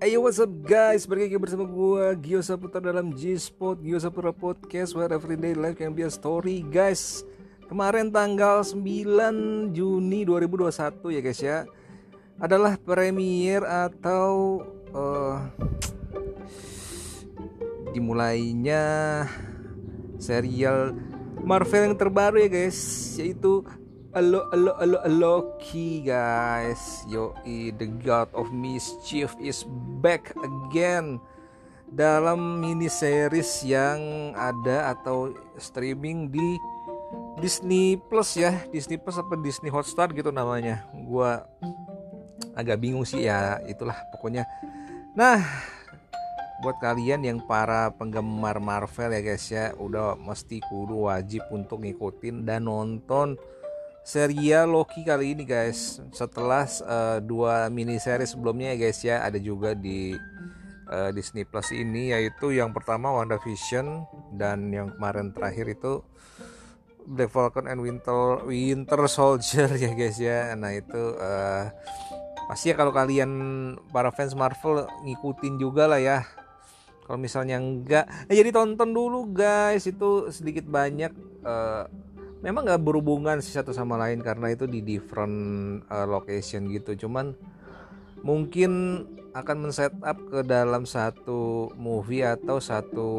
Ayo what's up guys, balik lagi bersama gue Gio Saputra dalam G-Spot Gio Saputra Podcast where everyday life can be a story guys. Kemarin tanggal 9 Juni 2021 ya guys ya Adalah premier atau uh, Dimulainya serial Marvel yang terbaru ya guys Yaitu Halo, halo, halo, Loki guys. Yo, the God of Mischief is back again. Dalam mini series yang ada atau streaming di Disney Plus ya. Disney Plus apa Disney Hotstar gitu namanya. Gua agak bingung sih ya itulah pokoknya. Nah buat kalian yang para penggemar Marvel ya guys ya udah mesti kudu wajib untuk ngikutin dan nonton serial Loki kali ini guys. Setelah uh, dua mini seri sebelumnya ya guys ya. Ada juga di uh, Disney Plus ini yaitu yang pertama WandaVision dan yang kemarin terakhir itu Black Falcon and Winter Winter Soldier ya guys ya. Nah itu uh, pasti ya kalau kalian para fans Marvel ngikutin juga lah ya. Kalau misalnya enggak eh, jadi tonton dulu guys. Itu sedikit banyak uh, memang nggak berhubungan sih satu sama lain karena itu di different uh, location gitu. Cuman mungkin akan men-set up ke dalam satu movie atau satu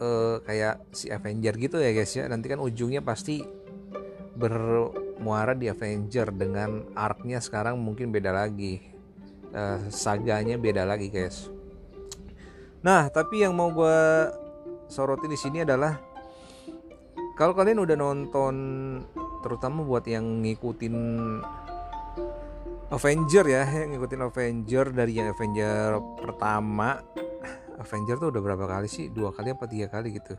uh, kayak si Avenger gitu ya guys ya. Nanti kan ujungnya pasti bermuara di Avenger dengan arc-nya sekarang mungkin beda lagi. Uh, saganya beda lagi guys. Nah tapi yang mau gue sorotin di sini adalah kalau kalian udah nonton terutama buat yang ngikutin Avenger ya yang ngikutin Avenger dari yang Avenger pertama Avenger tuh udah berapa kali sih? Dua kali apa tiga kali gitu.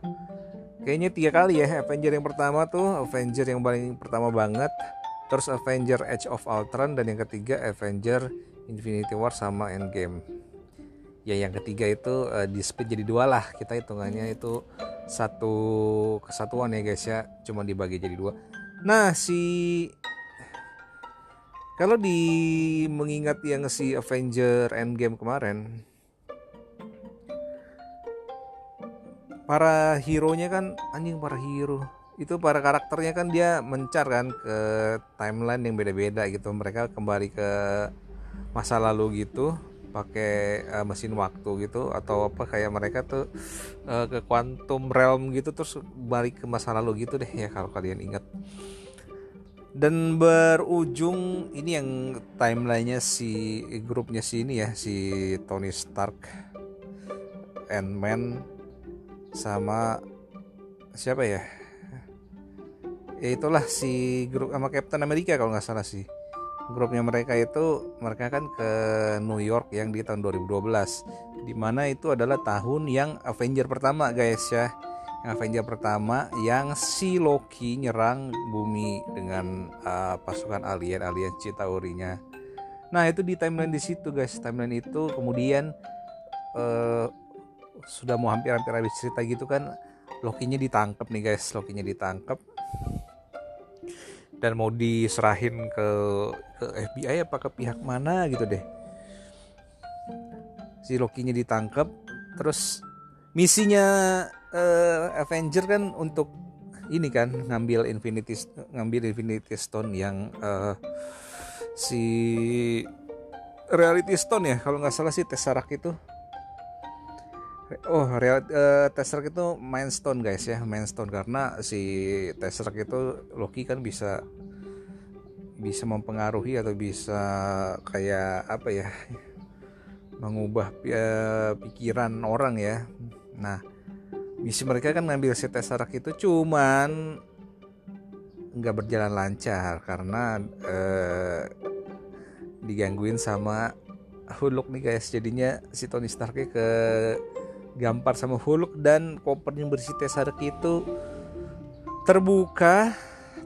Kayaknya tiga kali ya Avenger yang pertama tuh Avenger yang paling pertama banget terus Avenger Age of Ultron dan yang ketiga Avenger Infinity War sama Endgame ya yang ketiga itu uh, di split jadi dua lah. Kita hitungannya itu satu kesatuan ya guys ya. Cuma dibagi jadi dua. Nah si kalau di mengingat yang si Avenger Endgame kemarin para hero nya kan anjing para hero. Itu para karakternya kan dia mencar kan ke timeline yang beda-beda gitu. Mereka kembali ke masa lalu gitu pakai uh, mesin waktu gitu atau apa kayak mereka tuh uh, ke quantum realm gitu terus balik ke masa lalu gitu deh ya kalau kalian ingat. Dan berujung ini yang timelinenya si grupnya si ini ya si Tony Stark Ant-Man sama siapa ya? Ya itulah si grup sama Captain America kalau nggak salah sih grupnya mereka itu mereka kan ke New York yang di tahun 2012 di mana itu adalah tahun yang Avenger pertama guys ya. Yang Avenger pertama yang si Loki nyerang bumi dengan uh, pasukan alien alien Chitaurinya. Nah itu di timeline di situ guys. Timeline itu kemudian uh, sudah mau hampir-hampir habis cerita gitu kan Lokinya ditangkap nih guys. Lokinya ditangkap dan mau diserahin ke ke FBI apa ke pihak mana gitu deh. Si Loki-nya ditangkap terus misinya uh, Avenger kan untuk ini kan ngambil Infinity ngambil Infinity Stone yang uh, si Reality Stone ya kalau nggak salah sih Tesseract itu Oh, real, uh, Tesseract itu main stone guys ya, main stone karena si Tesseract itu Loki kan bisa bisa mempengaruhi atau bisa kayak apa ya mengubah uh, pikiran orang ya. Nah, misi mereka kan ngambil si Tesseract itu cuman nggak berjalan lancar karena uh, digangguin sama Hulk nih guys. Jadinya si Tony Stark ke gampar sama Hulk dan koper yang berisi Tesseract itu terbuka.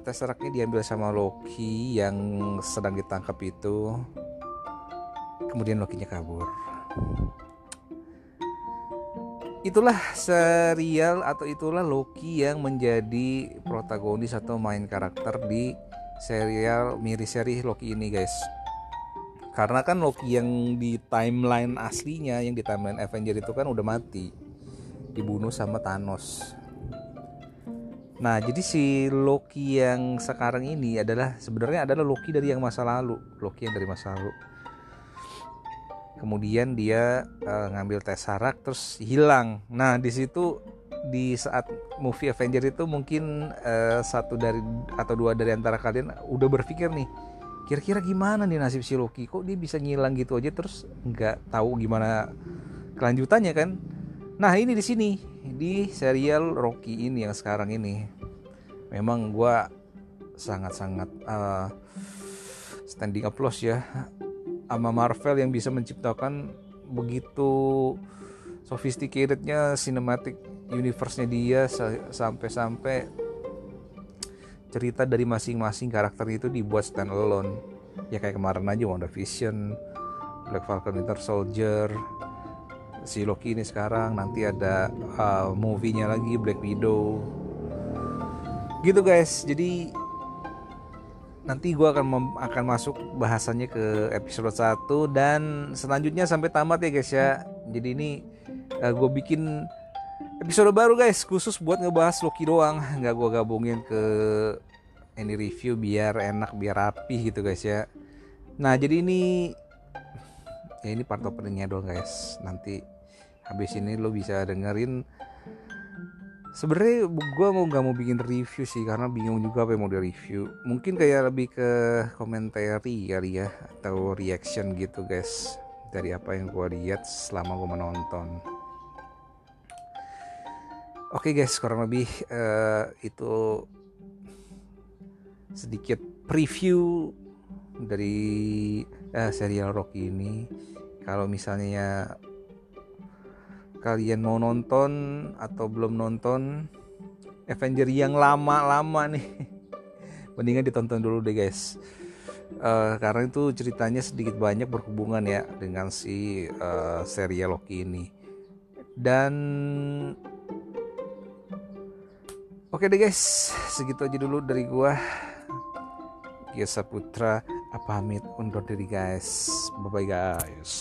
Tesseractnya diambil sama Loki yang sedang ditangkap itu. Kemudian Lokinya kabur. Itulah serial atau itulah Loki yang menjadi protagonis atau main karakter di serial miri seri Loki ini guys karena kan Loki yang di timeline aslinya yang di timeline Avenger itu kan udah mati. Dibunuh sama Thanos. Nah jadi si Loki yang sekarang ini adalah sebenarnya adalah Loki dari yang masa lalu. Loki yang dari masa lalu. Kemudian dia uh, ngambil Tesseract terus hilang. Nah di situ di saat movie Avenger itu mungkin uh, satu dari atau dua dari antara kalian udah berpikir nih kira-kira gimana nih nasib si Loki kok dia bisa ngilang gitu aja terus nggak tahu gimana kelanjutannya kan? Nah ini di sini di serial Rocky ini yang sekarang ini. Memang gue sangat-sangat uh, standing applause ya sama Marvel yang bisa menciptakan begitu sophisticatednya cinematic universe-nya dia sampai-sampai cerita dari masing-masing karakter itu dibuat stand alone ya kayak kemarin aja WandaVision Black Falcon Winter Soldier si Loki ini sekarang nanti ada uh, movie-nya lagi Black Widow. Gitu guys. Jadi nanti gue akan akan masuk bahasannya ke episode 1 dan selanjutnya sampai tamat ya guys ya. Jadi ini uh, gue bikin episode baru guys. Khusus buat ngebahas Loki doang. Nggak gue gabungin ke ini review biar enak biar rapi gitu guys ya. Nah jadi ini ya ini part openingnya doang guys. Nanti habis ini lo bisa dengerin. Sebenarnya gue mau nggak mau bikin review sih karena bingung juga apa yang mau di review mungkin kayak lebih ke komentari kali ya atau reaction gitu guys dari apa yang gue lihat selama gue menonton oke okay guys kurang lebih uh, itu sedikit preview dari uh, serial Rocky ini. Kalau misalnya kalian mau nonton atau belum nonton Avenger yang lama-lama nih mendingan ditonton dulu deh guys. Uh, karena itu ceritanya sedikit banyak berhubungan ya dengan si uh, serial Loki ini. Dan oke deh guys. Segitu aja dulu dari gua. Gia Saputra pamit undur diri guys? Bye bye guys.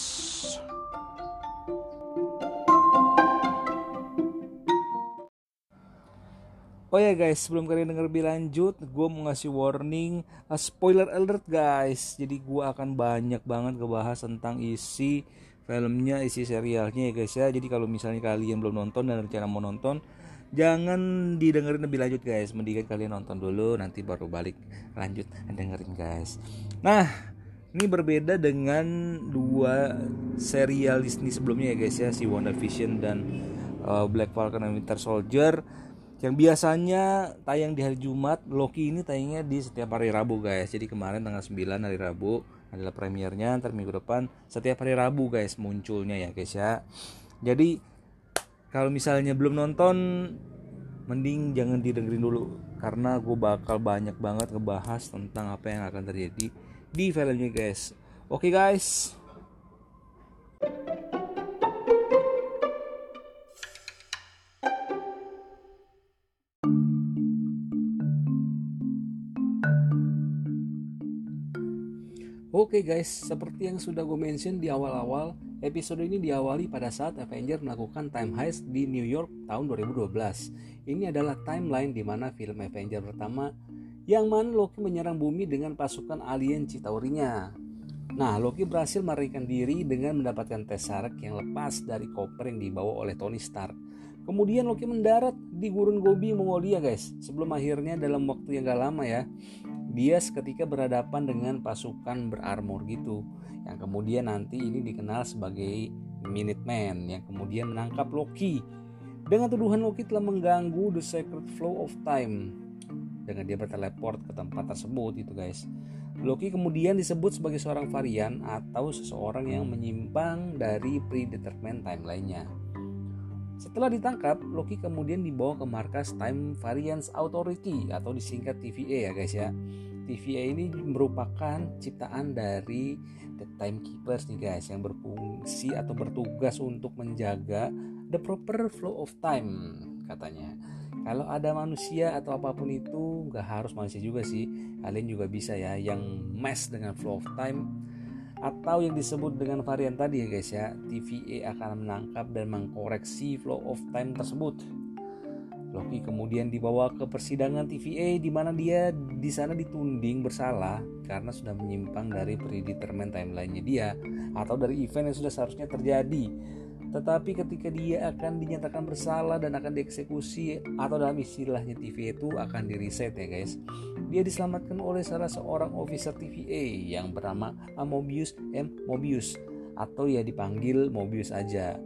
Oh ya guys, sebelum kalian denger lebih lanjut, gue mau ngasih warning, uh, spoiler alert guys. Jadi gue akan banyak banget ngebahas tentang isi filmnya, isi serialnya ya guys ya. Jadi kalau misalnya kalian belum nonton dan rencana mau nonton, jangan didengerin lebih lanjut guys. Mendingan kalian nonton dulu, nanti baru balik lanjut dengerin guys. Nah, ini berbeda dengan dua serial Disney sebelumnya ya guys ya, si WandaVision dan uh, Black Falcon and Winter Soldier yang biasanya tayang di hari Jumat Loki ini tayangnya di setiap hari Rabu guys jadi kemarin tanggal 9 hari Rabu adalah premiernya ntar minggu depan setiap hari Rabu guys munculnya ya guys ya jadi kalau misalnya belum nonton mending jangan didengerin dulu. Karena gue bakal banyak banget ngebahas tentang apa yang akan terjadi di filmnya guys. Oke okay, guys Oke okay guys, seperti yang sudah gue mention di awal-awal, episode ini diawali pada saat Avenger melakukan time heist di New York tahun 2012. Ini adalah timeline di mana film Avenger pertama yang mana Loki menyerang bumi dengan pasukan alien Chitaurinya. Nah, Loki berhasil melarikan diri dengan mendapatkan Tesseract yang lepas dari koper yang dibawa oleh Tony Stark. Kemudian Loki mendarat di gurun Gobi Mongolia guys. Sebelum akhirnya dalam waktu yang gak lama ya, dia seketika berhadapan dengan pasukan berarmor gitu yang kemudian nanti ini dikenal sebagai Minutemen yang kemudian menangkap Loki dengan tuduhan Loki telah mengganggu the sacred flow of time dengan dia berteleport ke tempat tersebut itu guys Loki kemudian disebut sebagai seorang varian atau seseorang yang menyimpang dari predetermined timeline-nya. Setelah ditangkap, Loki kemudian dibawa ke markas Time Variance Authority atau disingkat TVA ya guys ya. TVA ini merupakan ciptaan dari The Timekeepers nih guys yang berfungsi atau bertugas untuk menjaga the proper flow of time katanya. Kalau ada manusia atau apa pun itu nggak harus manusia juga sih, kalian juga bisa ya yang mess dengan flow of time atau yang disebut dengan varian tadi ya guys ya TVA akan menangkap dan mengkoreksi flow of time tersebut Loki kemudian dibawa ke persidangan TVA di mana dia di sana ditunding bersalah karena sudah menyimpang dari predetermined timeline-nya dia atau dari event yang sudah seharusnya terjadi. Tetapi ketika dia akan dinyatakan bersalah dan akan dieksekusi atau dalam istilahnya TVA itu akan di-reset ya guys. Dia diselamatkan oleh salah seorang officer TVA yang bernama Mobius M. Mobius atau ya dipanggil Mobius aja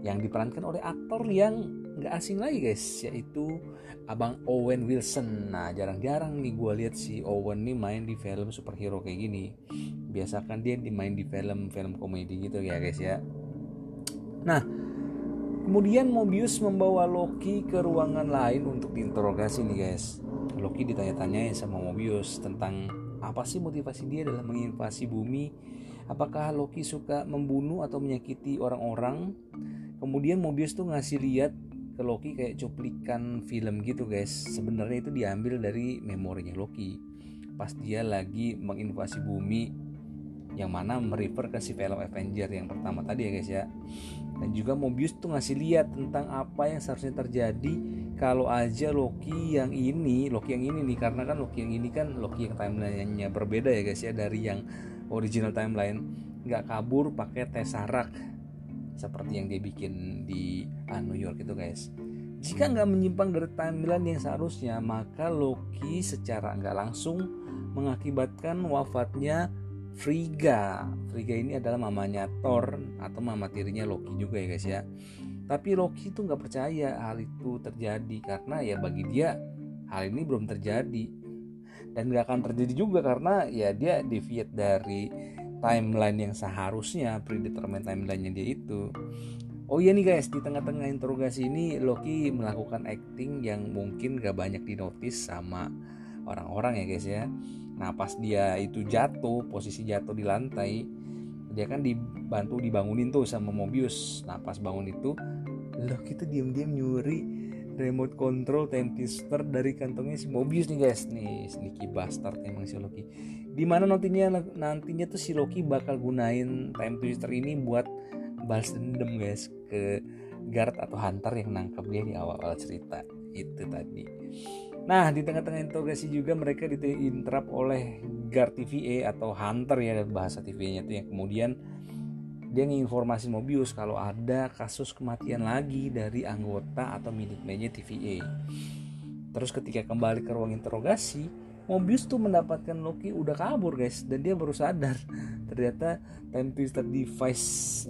yang diperankan oleh aktor yang nggak asing lagi guys yaitu abang Owen Wilson nah jarang-jarang nih gue lihat si Owen nih main di film superhero kayak gini biasakan dia dimain di film-film komedi gitu ya guys ya nah kemudian Mobius membawa Loki ke ruangan lain untuk diinterogasi nih guys. Loki ditanya-tanyain sama Mobius tentang apa sih motivasi dia dalam menginvasi bumi? Apakah Loki suka membunuh atau menyakiti orang-orang? Kemudian Mobius tuh ngasih lihat ke Loki kayak cuplikan film gitu guys. Sebenarnya itu diambil dari memorinya Loki. Pas dia lagi menginvasi bumi yang mana merefer ke si film Avenger yang pertama tadi ya guys ya. Dan juga Mobius tuh ngasih lihat tentang apa yang seharusnya terjadi kalau aja Loki yang ini Loki yang ini nih karena kan Loki yang ini kan Loki yang timelinenya berbeda ya guys ya dari yang original timeline. Nggak kabur pakai Tesseract seperti yang dia bikin di uh, New York itu guys. Jika nggak menyimpang dari timeline yang seharusnya maka Loki secara nggak langsung mengakibatkan wafatnya Frigga Frigga ini adalah mamanya Thor atau mama tirinya Loki juga ya guys ya. Tapi Loki itu nggak percaya hal itu terjadi karena ya bagi dia hal ini belum terjadi. Dan nggak akan terjadi juga karena ya dia deviate dari timeline yang seharusnya predetermined timelinenya dia itu. Oh iya nih guys, di tengah-tengah interogasi ini Loki melakukan acting yang mungkin gak banyak dinotis sama orang-orang ya guys ya. Nah pas dia itu jatuh, posisi jatuh di lantai, dia kan dibantu dibangunin tuh sama Mobius. Nah pas bangun itu, Loki tuh diam-diam nyuri remote control time twister dari kantongnya si Mobius nih guys. Nih sneaky bastard emang si Loki di mana nantinya nantinya tuh si Loki bakal gunain time twister ini buat balas dendam guys ke guard atau hunter yang nangkep dia di awal-awal cerita itu tadi nah di tengah-tengah interogasi juga mereka diinterap oleh guard TVA atau hunter ya bahasa TVA nya itu yang kemudian dia nginformasi Mobius kalau ada kasus kematian lagi dari anggota atau miliknya TVA terus ketika kembali ke ruang interogasi Mobius tuh mendapatkan Loki udah kabur guys. Dan dia baru sadar ternyata time twister device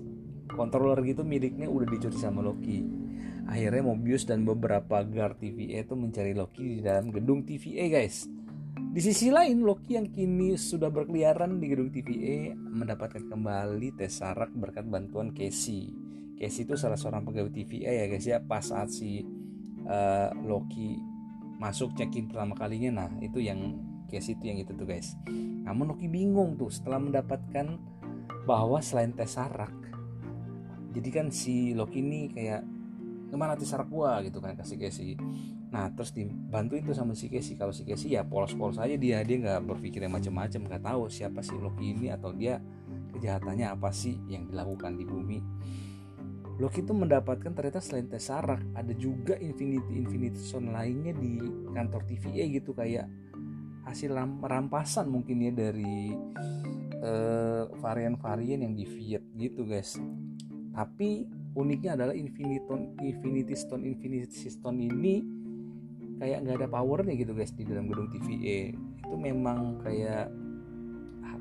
controller gitu miliknya udah dicuri sama Loki akhirnya Mobius dan beberapa guard TVA itu mencari Loki di dalam gedung TVA guys. Di sisi lain Loki yang kini sudah berkeliaran di gedung TVA mendapatkan kembali Tesseract berkat bantuan Casey. Casey itu salah seorang pegawai TVA ya guys ya pas saat si uh, Loki masuk check-in pertama kalinya. Nah itu yang case itu yang itu tuh guys. Namun Loki bingung tuh setelah mendapatkan bahwa selain Tesseract jadi kan si Loki ini kayak ke mana Tesseract gua gitu kan kasih Casey. Nah terus dibantu itu sama si Casey. Kalau si Casey ya polos-polos aja dia. Dia nggak berpikir yang macam-macam nggak tahu siapa si Loki ini atau dia kejahatannya apa sih yang dilakukan di bumi. Loki itu mendapatkan ternyata selain Tesseract ada juga Infinity Infinity Stone lainnya di kantor TVA gitu kayak hasil rampasan mungkin ya dari uh, varian-varian yang di Viet gitu guys. Tapi uniknya adalah Infinity Infinity Stone Infinity Stone ini kayak nggak ada powernya gitu guys di dalam gedung TVA itu memang kayak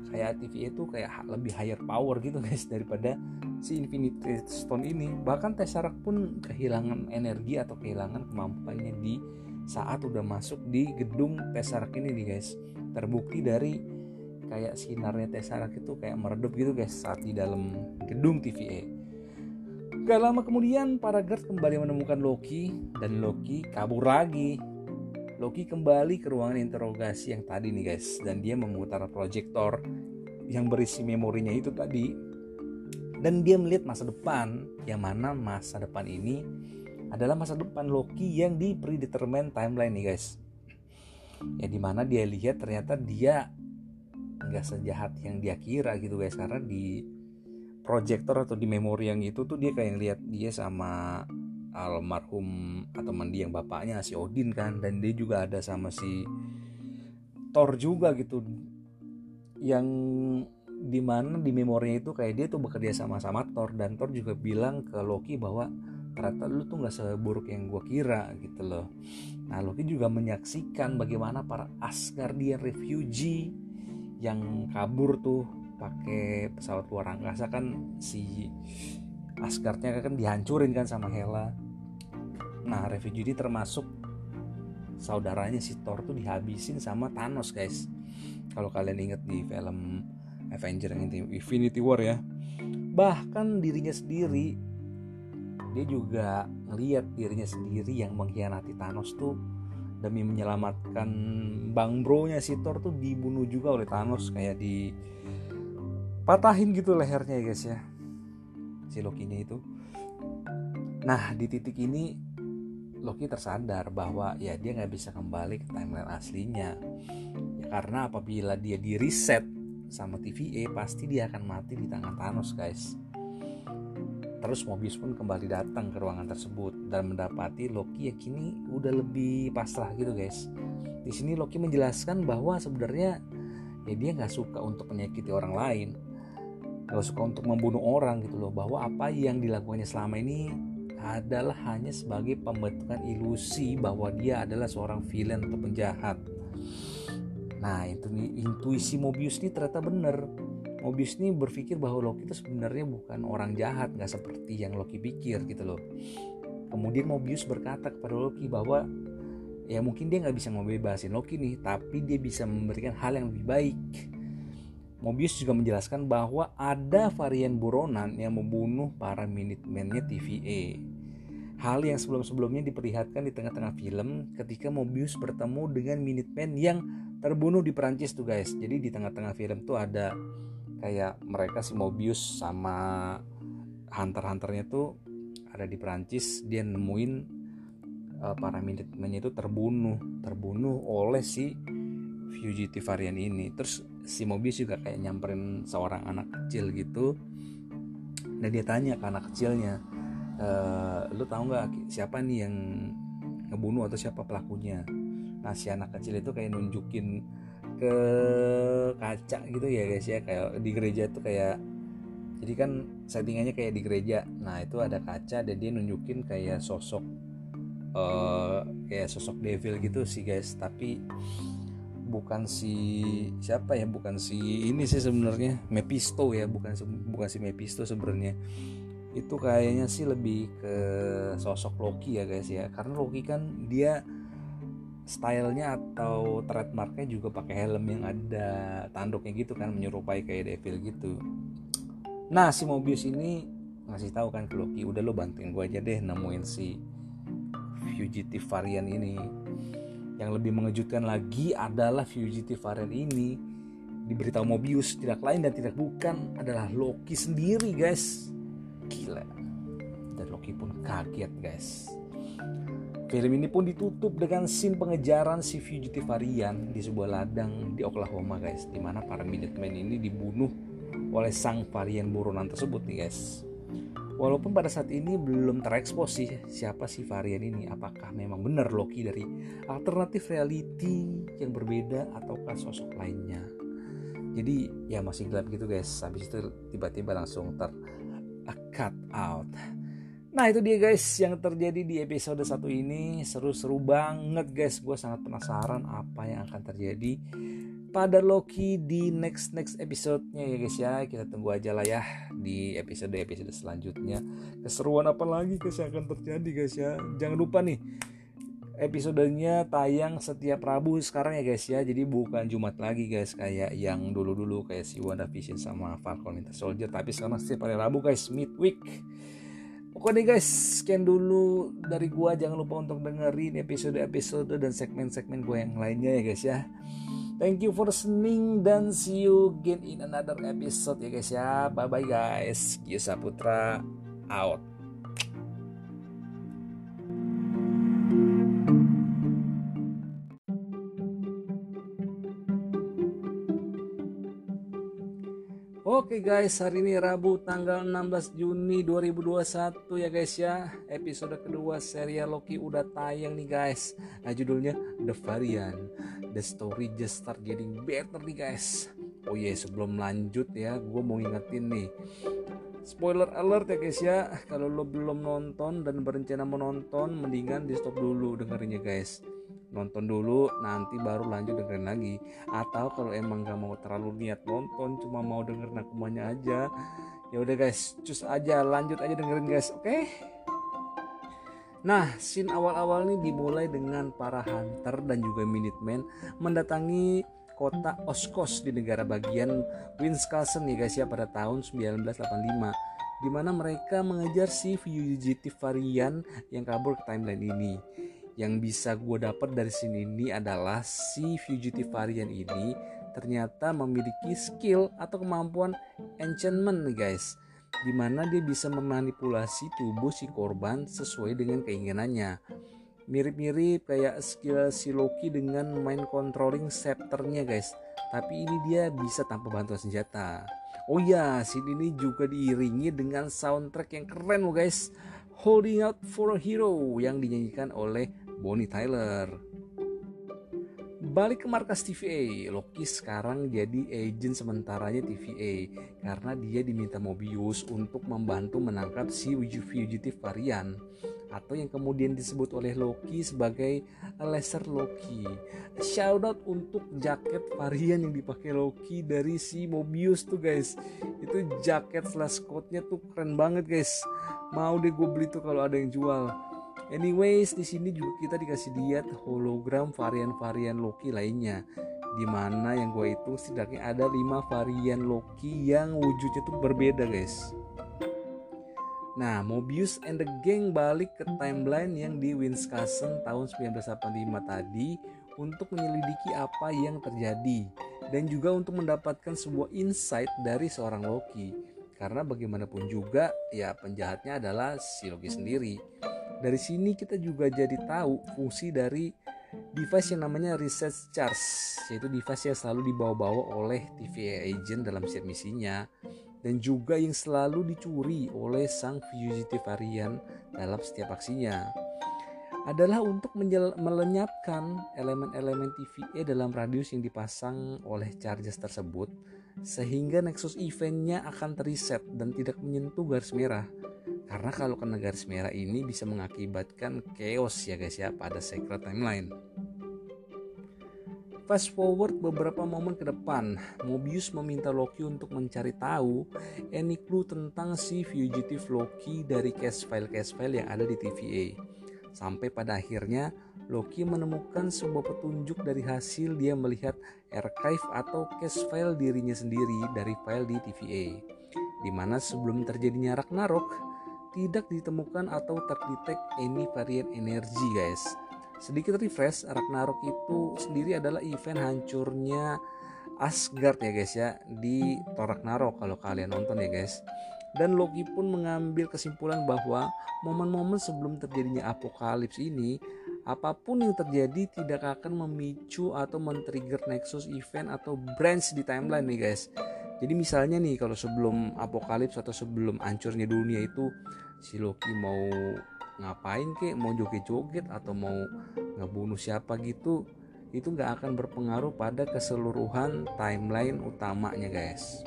kayak TVA itu kayak lebih higher power gitu guys daripada si Infinity Stone ini. Bahkan Tesseract pun kehilangan energi atau kehilangan kemampuannya di saat udah masuk di gedung Tesseract ini nih guys. Terbukti dari kayak sinarnya Tesseract itu kayak meredup gitu guys saat di dalam gedung TVA Gak lama kemudian para guard kembali menemukan Loki dan Loki kabur lagi. Loki kembali ke ruangan interogasi yang tadi nih guys. Dan dia memutar proyektor yang berisi memorinya itu tadi. Dan dia melihat masa depan yang mana masa depan ini adalah masa depan Loki yang di predetermined timeline nih guys. Ya di mana dia lihat ternyata dia nggak sejahat yang dia kira gitu guys. Karena di proyektor atau di memori yang itu tuh dia kayak lihat dia sama almarhum atau mandi yang bapaknya si Odin kan. Dan dia juga ada sama si Thor juga gitu. Yang di mana di memorinya itu kayak dia tuh bekerja sama sama Thor. Dan Thor juga bilang ke Loki bahwa ternyata lu tuh nggak seburuk yang gue kira gitu loh. Nah Loki juga menyaksikan bagaimana para Asgardian refugee yang kabur tuh pakai pesawat luar angkasa kan si Asgardnya kan dihancurin kan sama Hela. Nah refugee termasuk saudaranya si Thor tuh dihabisin sama Thanos guys. Kalau kalian inget di film Avenger Infinity War ya bahkan dirinya sendiri dia juga ngeliat dirinya sendiri yang mengkhianati Thanos tuh demi menyelamatkan bang bro-nya si Thor tuh dibunuh juga oleh Thanos kayak di patahin gitu lehernya ya guys ya. Si Loki-nya itu. Nah di titik ini Loki tersadar bahwa ya dia nggak bisa kembali ke timeline aslinya. Ya, karena apabila dia di reset sama TVA pasti dia akan mati di tangan Thanos guys. Terus Mobius pun kembali datang ke ruangan tersebut dan mendapati Loki yang kini udah lebih pasrah gitu guys. Di sini Loki menjelaskan bahwa sebenarnya ya dia nggak suka untuk menyakiti orang lain, nggak suka untuk membunuh orang gitu loh. Bahwa apa yang dilakukannya selama ini adalah hanya sebagai pembentukan ilusi bahwa dia adalah seorang villain atau penjahat. Nah, itu intuisi Mobius ini ternyata benar Mobius ini berpikir bahwa Loki itu sebenarnya bukan orang jahat nggak seperti yang Loki pikir gitu loh kemudian Mobius berkata kepada Loki bahwa ya mungkin dia nggak bisa membebasin Loki nih tapi dia bisa memberikan hal yang lebih baik Mobius juga menjelaskan bahwa ada varian buronan yang membunuh para Minutemen-nya TVA. Hal yang sebelum-sebelumnya diperlihatkan di tengah-tengah film ketika Mobius bertemu dengan Minutemen yang terbunuh di Perancis tuh guys. Jadi di tengah-tengah film tuh ada kayak mereka si Mobius sama hunter-hunternya tuh ada di Perancis dia nemuin uh, para militernya itu terbunuh terbunuh oleh si fugitive varian ini terus si Mobius juga kayak nyamperin seorang anak kecil gitu. Dan dia tanya ke anak kecilnya e, lu tahu nggak siapa nih yang ngebunuh atau siapa pelakunya? Nah si anak kecil itu kayak nunjukin ke kaca gitu ya guys ya kayak di gereja tuh kayak jadi kan settingannya kayak di gereja. Nah itu ada kaca dan dia nunjukin kayak sosok uh, kayak sosok devil gitu sih guys. Tapi bukan si siapa ya bukan si ini sih sebenarnya Mephisto ya bukan bukan si Mephisto sebenarnya. Itu kayaknya sih lebih ke sosok Loki ya guys ya karena Loki kan dia stylenya atau trademarknya juga pakai helm yang ada tanduknya gitu kan menyerupai kayak Devil gitu. Nah si Mobius ini ngasih tahu kan ke Loki udah lo bantuin gue aja deh nemuin si fugitive varian ini yang lebih mengejutkan lagi adalah fugitive varian ini. Diberitahu Mobius tidak lain dan tidak bukan adalah Loki sendiri guys. Gila. Dan Loki pun kaget guys. Film ini pun ditutup dengan scene pengejaran si fugitive varian di sebuah ladang di Oklahoma guys di mana para Minutemen ini dibunuh oleh sang varian buronan tersebut nih guys Walaupun pada saat ini belum terekspos sih siapa sih varian ini Apakah memang benar Loki dari alternatif reality yang berbeda ataukah sosok lainnya? Jadi ya masih gelap gitu guys. Habis itu tiba-tiba langsung ter cut out. Nah itu dia guys yang terjadi di episode satu ini. Seru-seru banget guys. Gue sangat penasaran apa yang akan terjadi Pada Loki di next-next episode-nya ya guys ya. Kita tunggu aja lah ya Di episode-episode selanjutnya. Keseruan apa lagi guys yang akan terjadi guys ya? Jangan lupa nih Episodenya tayang setiap Rabu sekarang ya guys ya. Jadi bukan Jumat lagi guys Kayak yang dulu-dulu kayak si WandaVision sama Falcon Winter Soldier. Tapi sekarang setiap hari Rabu guys Midweek. Pokoknya guys, sekian dulu dari gua. Jangan lupa untuk dengerin episode-episode dan segmen-segmen gua yang lainnya ya guys ya. Thank you for listening dan see you again in another episode ya guys ya. Bye bye guys. Gisa Putra out. Oke guys, hari ini Rabu tanggal 16 Juni 2021 ya guys ya. Episode kedua serial Loki udah tayang nih guys. Nah judulnya The Variant. The story just start getting better nih guys. Oh iya yeah, sebelum lanjut ya, gue mau ingetin nih. Spoiler alert ya guys ya. Kalau lo belum nonton dan berencana menonton, mendingan di stop dulu dengerinnya guys nonton dulu nanti baru lanjut dengerin lagi atau kalau emang gak mau terlalu niat nonton cuma mau dengerin akumannya aja ya udah guys cus aja lanjut aja dengerin guys oke okay? Nah, scene awal-awal ini dimulai dengan para hunter dan juga Minutemen mendatangi kota Oskos di negara bagian Wisconsin ya guys ya pada tahun 1985 di mana mereka mengejar si fugitive varian yang kabur ke timeline ini. Yang bisa gue dapat dari sini ini adalah si fugitive varian ini ternyata memiliki skill atau kemampuan enchantment nih guys di mana dia bisa memanipulasi tubuh si korban sesuai dengan keinginannya. Mirip-mirip kayak skill si Loki dengan main controlling scepternya guys. Tapi ini dia bisa tanpa bantuan senjata. Oh ya scene ini juga diiringi dengan soundtrack yang keren loh guys. Holding Out for a Hero yang dinyanyikan oleh Bonnie Tyler. Balik ke markas TVA, Loki sekarang jadi agent sementaranya TVA karena dia diminta Mobius untuk membantu menangkap si fugitive varian atau yang kemudian disebut oleh Loki sebagai Lesser Loki. Shoutout untuk jaket varian yang dipakai Loki dari si Mobius tuh guys. Itu jaket slash coatnya tuh keren banget guys. Mau deh gue beli tuh kalau ada yang jual Anyways, di sini juga kita dikasih lihat hologram varian-varian Loki lainnya. Di mana yang gue hitung setidaknya ada 5 varian Loki yang wujudnya tuh berbeda guys. Nah, Mobius and the Gang balik ke timeline yang di Wisconsin tahun 1985 tadi untuk menyelidiki apa yang terjadi dan juga untuk mendapatkan sebuah insight dari seorang Loki. Karena bagaimanapun juga ya penjahatnya adalah si Loki sendiri. Dari sini kita juga jadi tahu fungsi dari device yang namanya research charge yaitu device yang selalu dibawa-bawa oleh TVA agent dalam setiap misinya. Dan juga yang selalu dicuri oleh sang fugitive varian dalam setiap aksinya. Adalah untuk melenyapkan elemen-elemen TVA dalam radius yang dipasang oleh charges tersebut sehingga nexus eventnya akan terreset dan tidak menyentuh garis merah karena kalau kena garis merah ini bisa mengakibatkan chaos ya guys ya pada secret timeline. Fast forward beberapa momen ke depan, Mobius meminta Loki untuk mencari tahu any clue tentang si fugitive Loki dari case file-case file yang ada di TVA. Sampai pada akhirnya Loki menemukan sebuah petunjuk dari hasil dia melihat archive atau case file dirinya sendiri dari file di TVA. Di mana sebelum terjadinya Ragnarok, tidak ditemukan atau terdetek any varian energi guys. Sedikit refresh, Ragnarok itu sendiri adalah event hancurnya Asgard ya guys ya di Thor Ragnarok kalau kalian nonton ya guys. Dan Loki pun mengambil kesimpulan bahwa momen-momen sebelum terjadinya apokalips ini apa pun yang terjadi tidak akan memicu atau men-trigger nexus event atau branch di timeline nih guys. Jadi misalnya nih kalau sebelum apokalips atau sebelum hancurnya dunia itu si Loki mau ngapain kek? Mau joget-joget atau mau ngebunuh siapa gitu? Itu nggak akan berpengaruh pada keseluruhan timeline utamanya guys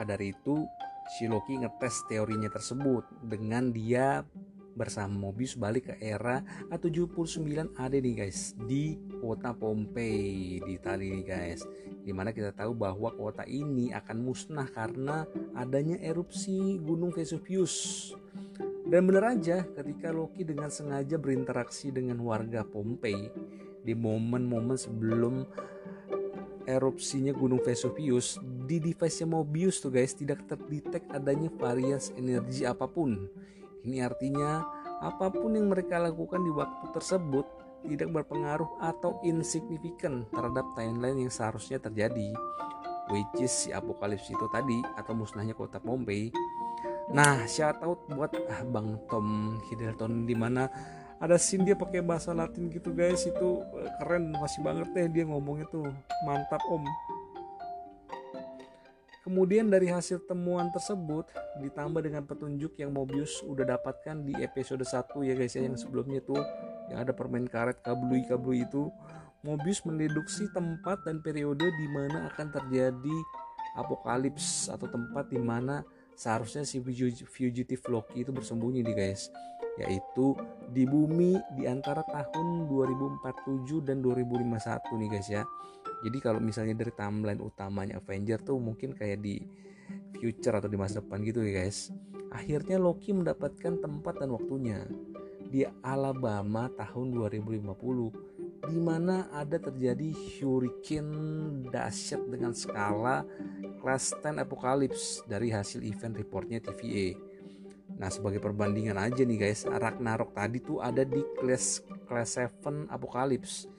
maka dari itu si Loki ngetes teorinya tersebut dengan dia bersama Mobius balik ke era A79 AD nih guys di kota Pompei di Italia nih guys. Di mana kita tahu bahwa kota ini akan musnah karena adanya erupsi gunung Vesuvius. Dan bener aja ketika Loki dengan sengaja berinteraksi dengan warga Pompei di momen-momen sebelum erupsinya gunung Vesuvius di device Mobius tuh guys tidak terdetek adanya variasi energi apa pun. Ini artinya apa pun yang mereka lakukan di waktu tersebut tidak berpengaruh atau insignifikan terhadap timeline yang seharusnya terjadi which is si apokalips itu tadi atau musnahnya kota Pompei nah shout out buat ah, Bang Tom Hiddleston di mana ada scene dia pakai bahasa Latin gitu guys. Itu eh, keren. Masih banget deh dia ngomongnya tuh. Mantap om. Kemudian dari hasil temuan tersebut ditambah dengan petunjuk yang Mobius udah dapatkan di episode 1 ya guys ya yang sebelumnya tuh. Yang ada permain karet kablui kablui itu. Mobius mendeduksi tempat dan periode di mana akan terjadi apokalips atau tempat di mana seharusnya si fugitive Loki itu bersembunyi nih guys. Yaitu di bumi di antara tahun 2047 dan 2051 nih guys ya. Jadi kalau misalnya dari timeline utamanya Avenger tuh mungkin kayak di future atau di masa depan gitu ya guys. Akhirnya Loki mendapatkan tempat dan waktunya di Alabama tahun 2050 di mana ada terjadi hurricane dahsyat dengan skala kelas 10 apocalypse dari hasil event reportnya TVA. Nah sebagai perbandingan aja nih guys, Ragnarok tadi tuh ada di kelas kelas 7 apocalypse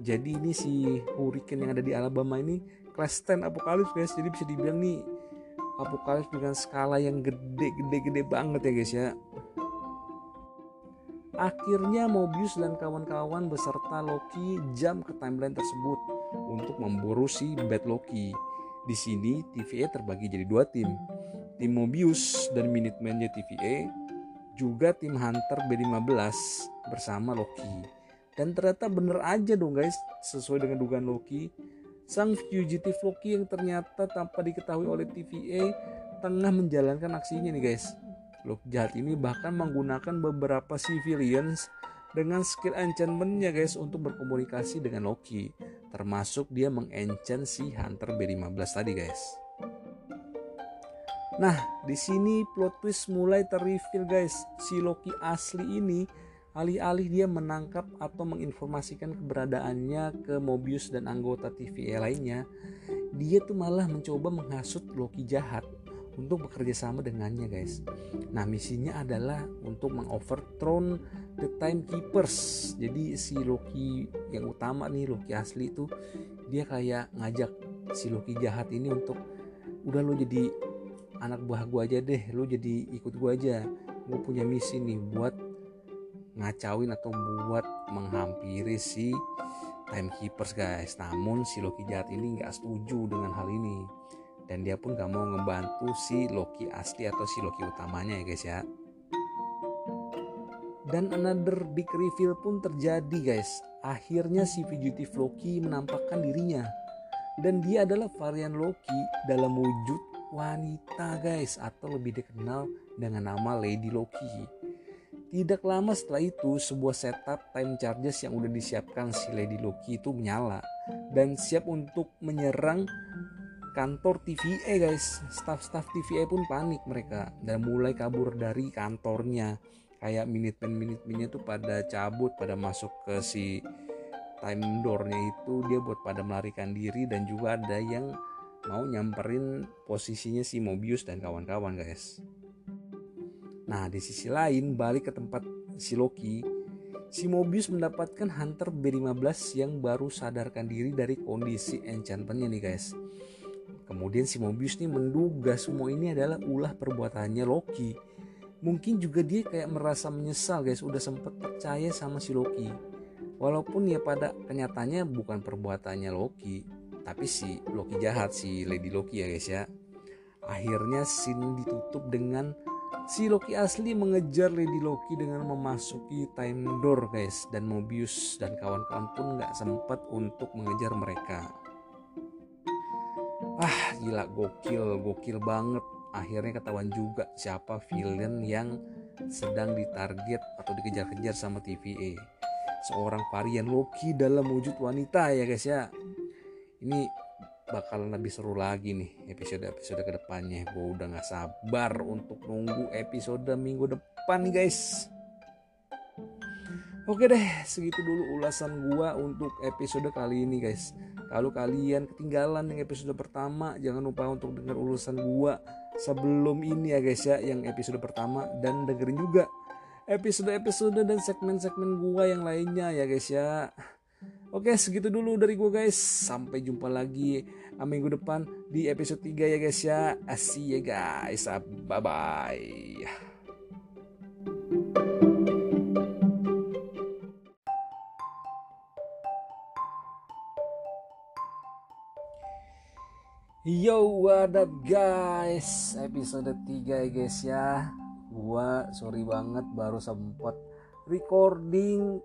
jadi ini si hurricane yang ada di Alabama ini kelas 10 apokalips guys. Jadi bisa dibilang nih apokalips dengan skala yang gede-gede-gede banget ya guys ya Akhirnya Mobius dan kawan-kawan beserta Loki jam ke timeline tersebut untuk memburu si Bad Loki. Di sini TVA terbagi jadi dua tim. Tim Mobius dan Minuteman-nya TVA, juga tim Hunter B15 bersama Loki. Dan ternyata bener aja dong guys, sesuai dengan dugaan Loki. Sang fugitive Loki yang ternyata tanpa diketahui oleh TVA tengah menjalankan aksinya nih guys. Loki jahat ini bahkan menggunakan beberapa civilians dengan skill enchantmentnya guys untuk berkomunikasi dengan Loki. Termasuk dia mengenchant si Hunter B15 tadi guys. Nah, di sini plot twist mulai terreveal guys. Si Loki asli ini Alih-alih dia menangkap atau menginformasikan keberadaannya ke Mobius dan anggota TVA lainnya, dia tuh malah mencoba menghasut Loki jahat untuk bekerja sama dengannya guys. Nah misinya adalah untuk mengoverthrow the Timekeepers. Jadi si Loki yang utama nih Loki asli itu dia kayak ngajak si Loki jahat ini untuk udah lo jadi anak buah gue aja deh, lo jadi ikut gue aja. Gue punya misi nih buat ngacauin atau buat menghampiri si timekeepers guys namun si Loki jahat ini nggak setuju dengan hal ini dan dia pun gak mau ngebantu si Loki asli atau si Loki utamanya ya guys ya. Dan another big reveal pun terjadi guys. Akhirnya si fugitive Loki menampakkan dirinya. Dan dia adalah varian Loki dalam wujud wanita guys atau lebih dikenal dengan nama Lady Loki. Tidak lama setelah itu, sebuah setup time charges yang udah disiapkan si Lady Loki itu menyala dan siap untuk menyerang kantor TVA guys. Staff-staff TVA pun panik mereka dan mulai kabur dari kantornya. Kayak minute-minute-nya tuh pada cabut, pada masuk ke si time doornya itu dia buat pada melarikan diri dan juga ada yang mau nyamperin posisinya si Mobius dan kawan-kawan guys. Nah, di sisi lain, balik ke tempat si Loki, si Mobius mendapatkan Hunter B15 yang baru sadarkan diri dari kondisi enchantmentnya nih guys. Kemudian si Mobius nih menduga semua ini adalah ulah perbuatannya Loki. Mungkin juga dia kayak merasa menyesal guys, udah sempet percaya sama si Loki. Walaupun ya pada kenyataannya bukan perbuatannya Loki, tapi si Loki jahat, si Lady Loki ya guys ya. Akhirnya scene ditutup dengan Si Loki asli mengejar Lady Loki dengan memasuki time door guys dan Mobius dan kawan-kawan pun nggak sempat untuk mengejar mereka. Ah gila gokil gokil banget. Akhirnya ketahuan juga siapa villain yang sedang ditarget atau dikejar-kejar sama TVA. Seorang varian Loki dalam wujud wanita ya guys ya. Ini bakalan lebih seru lagi nih episode-episode ke depannya gue udah gak sabar untuk nunggu episode minggu depan guys Oke deh, segitu dulu ulasan gua untuk episode kali ini guys. Kalau kalian ketinggalan yang episode pertama, jangan lupa untuk dengar ulasan gua sebelum ini ya guys ya, yang episode pertama. Dan dengerin juga episode-episode dan segmen-segmen gua yang lainnya ya guys ya. Oke segitu dulu dari gue guys. Sampai jumpa lagi minggu depan di episode 3 ya guys ya. Asih ya guys. Bye bye Yo, what up guys? Episode 3 ya guys ya. Gua sorry banget baru sempet recording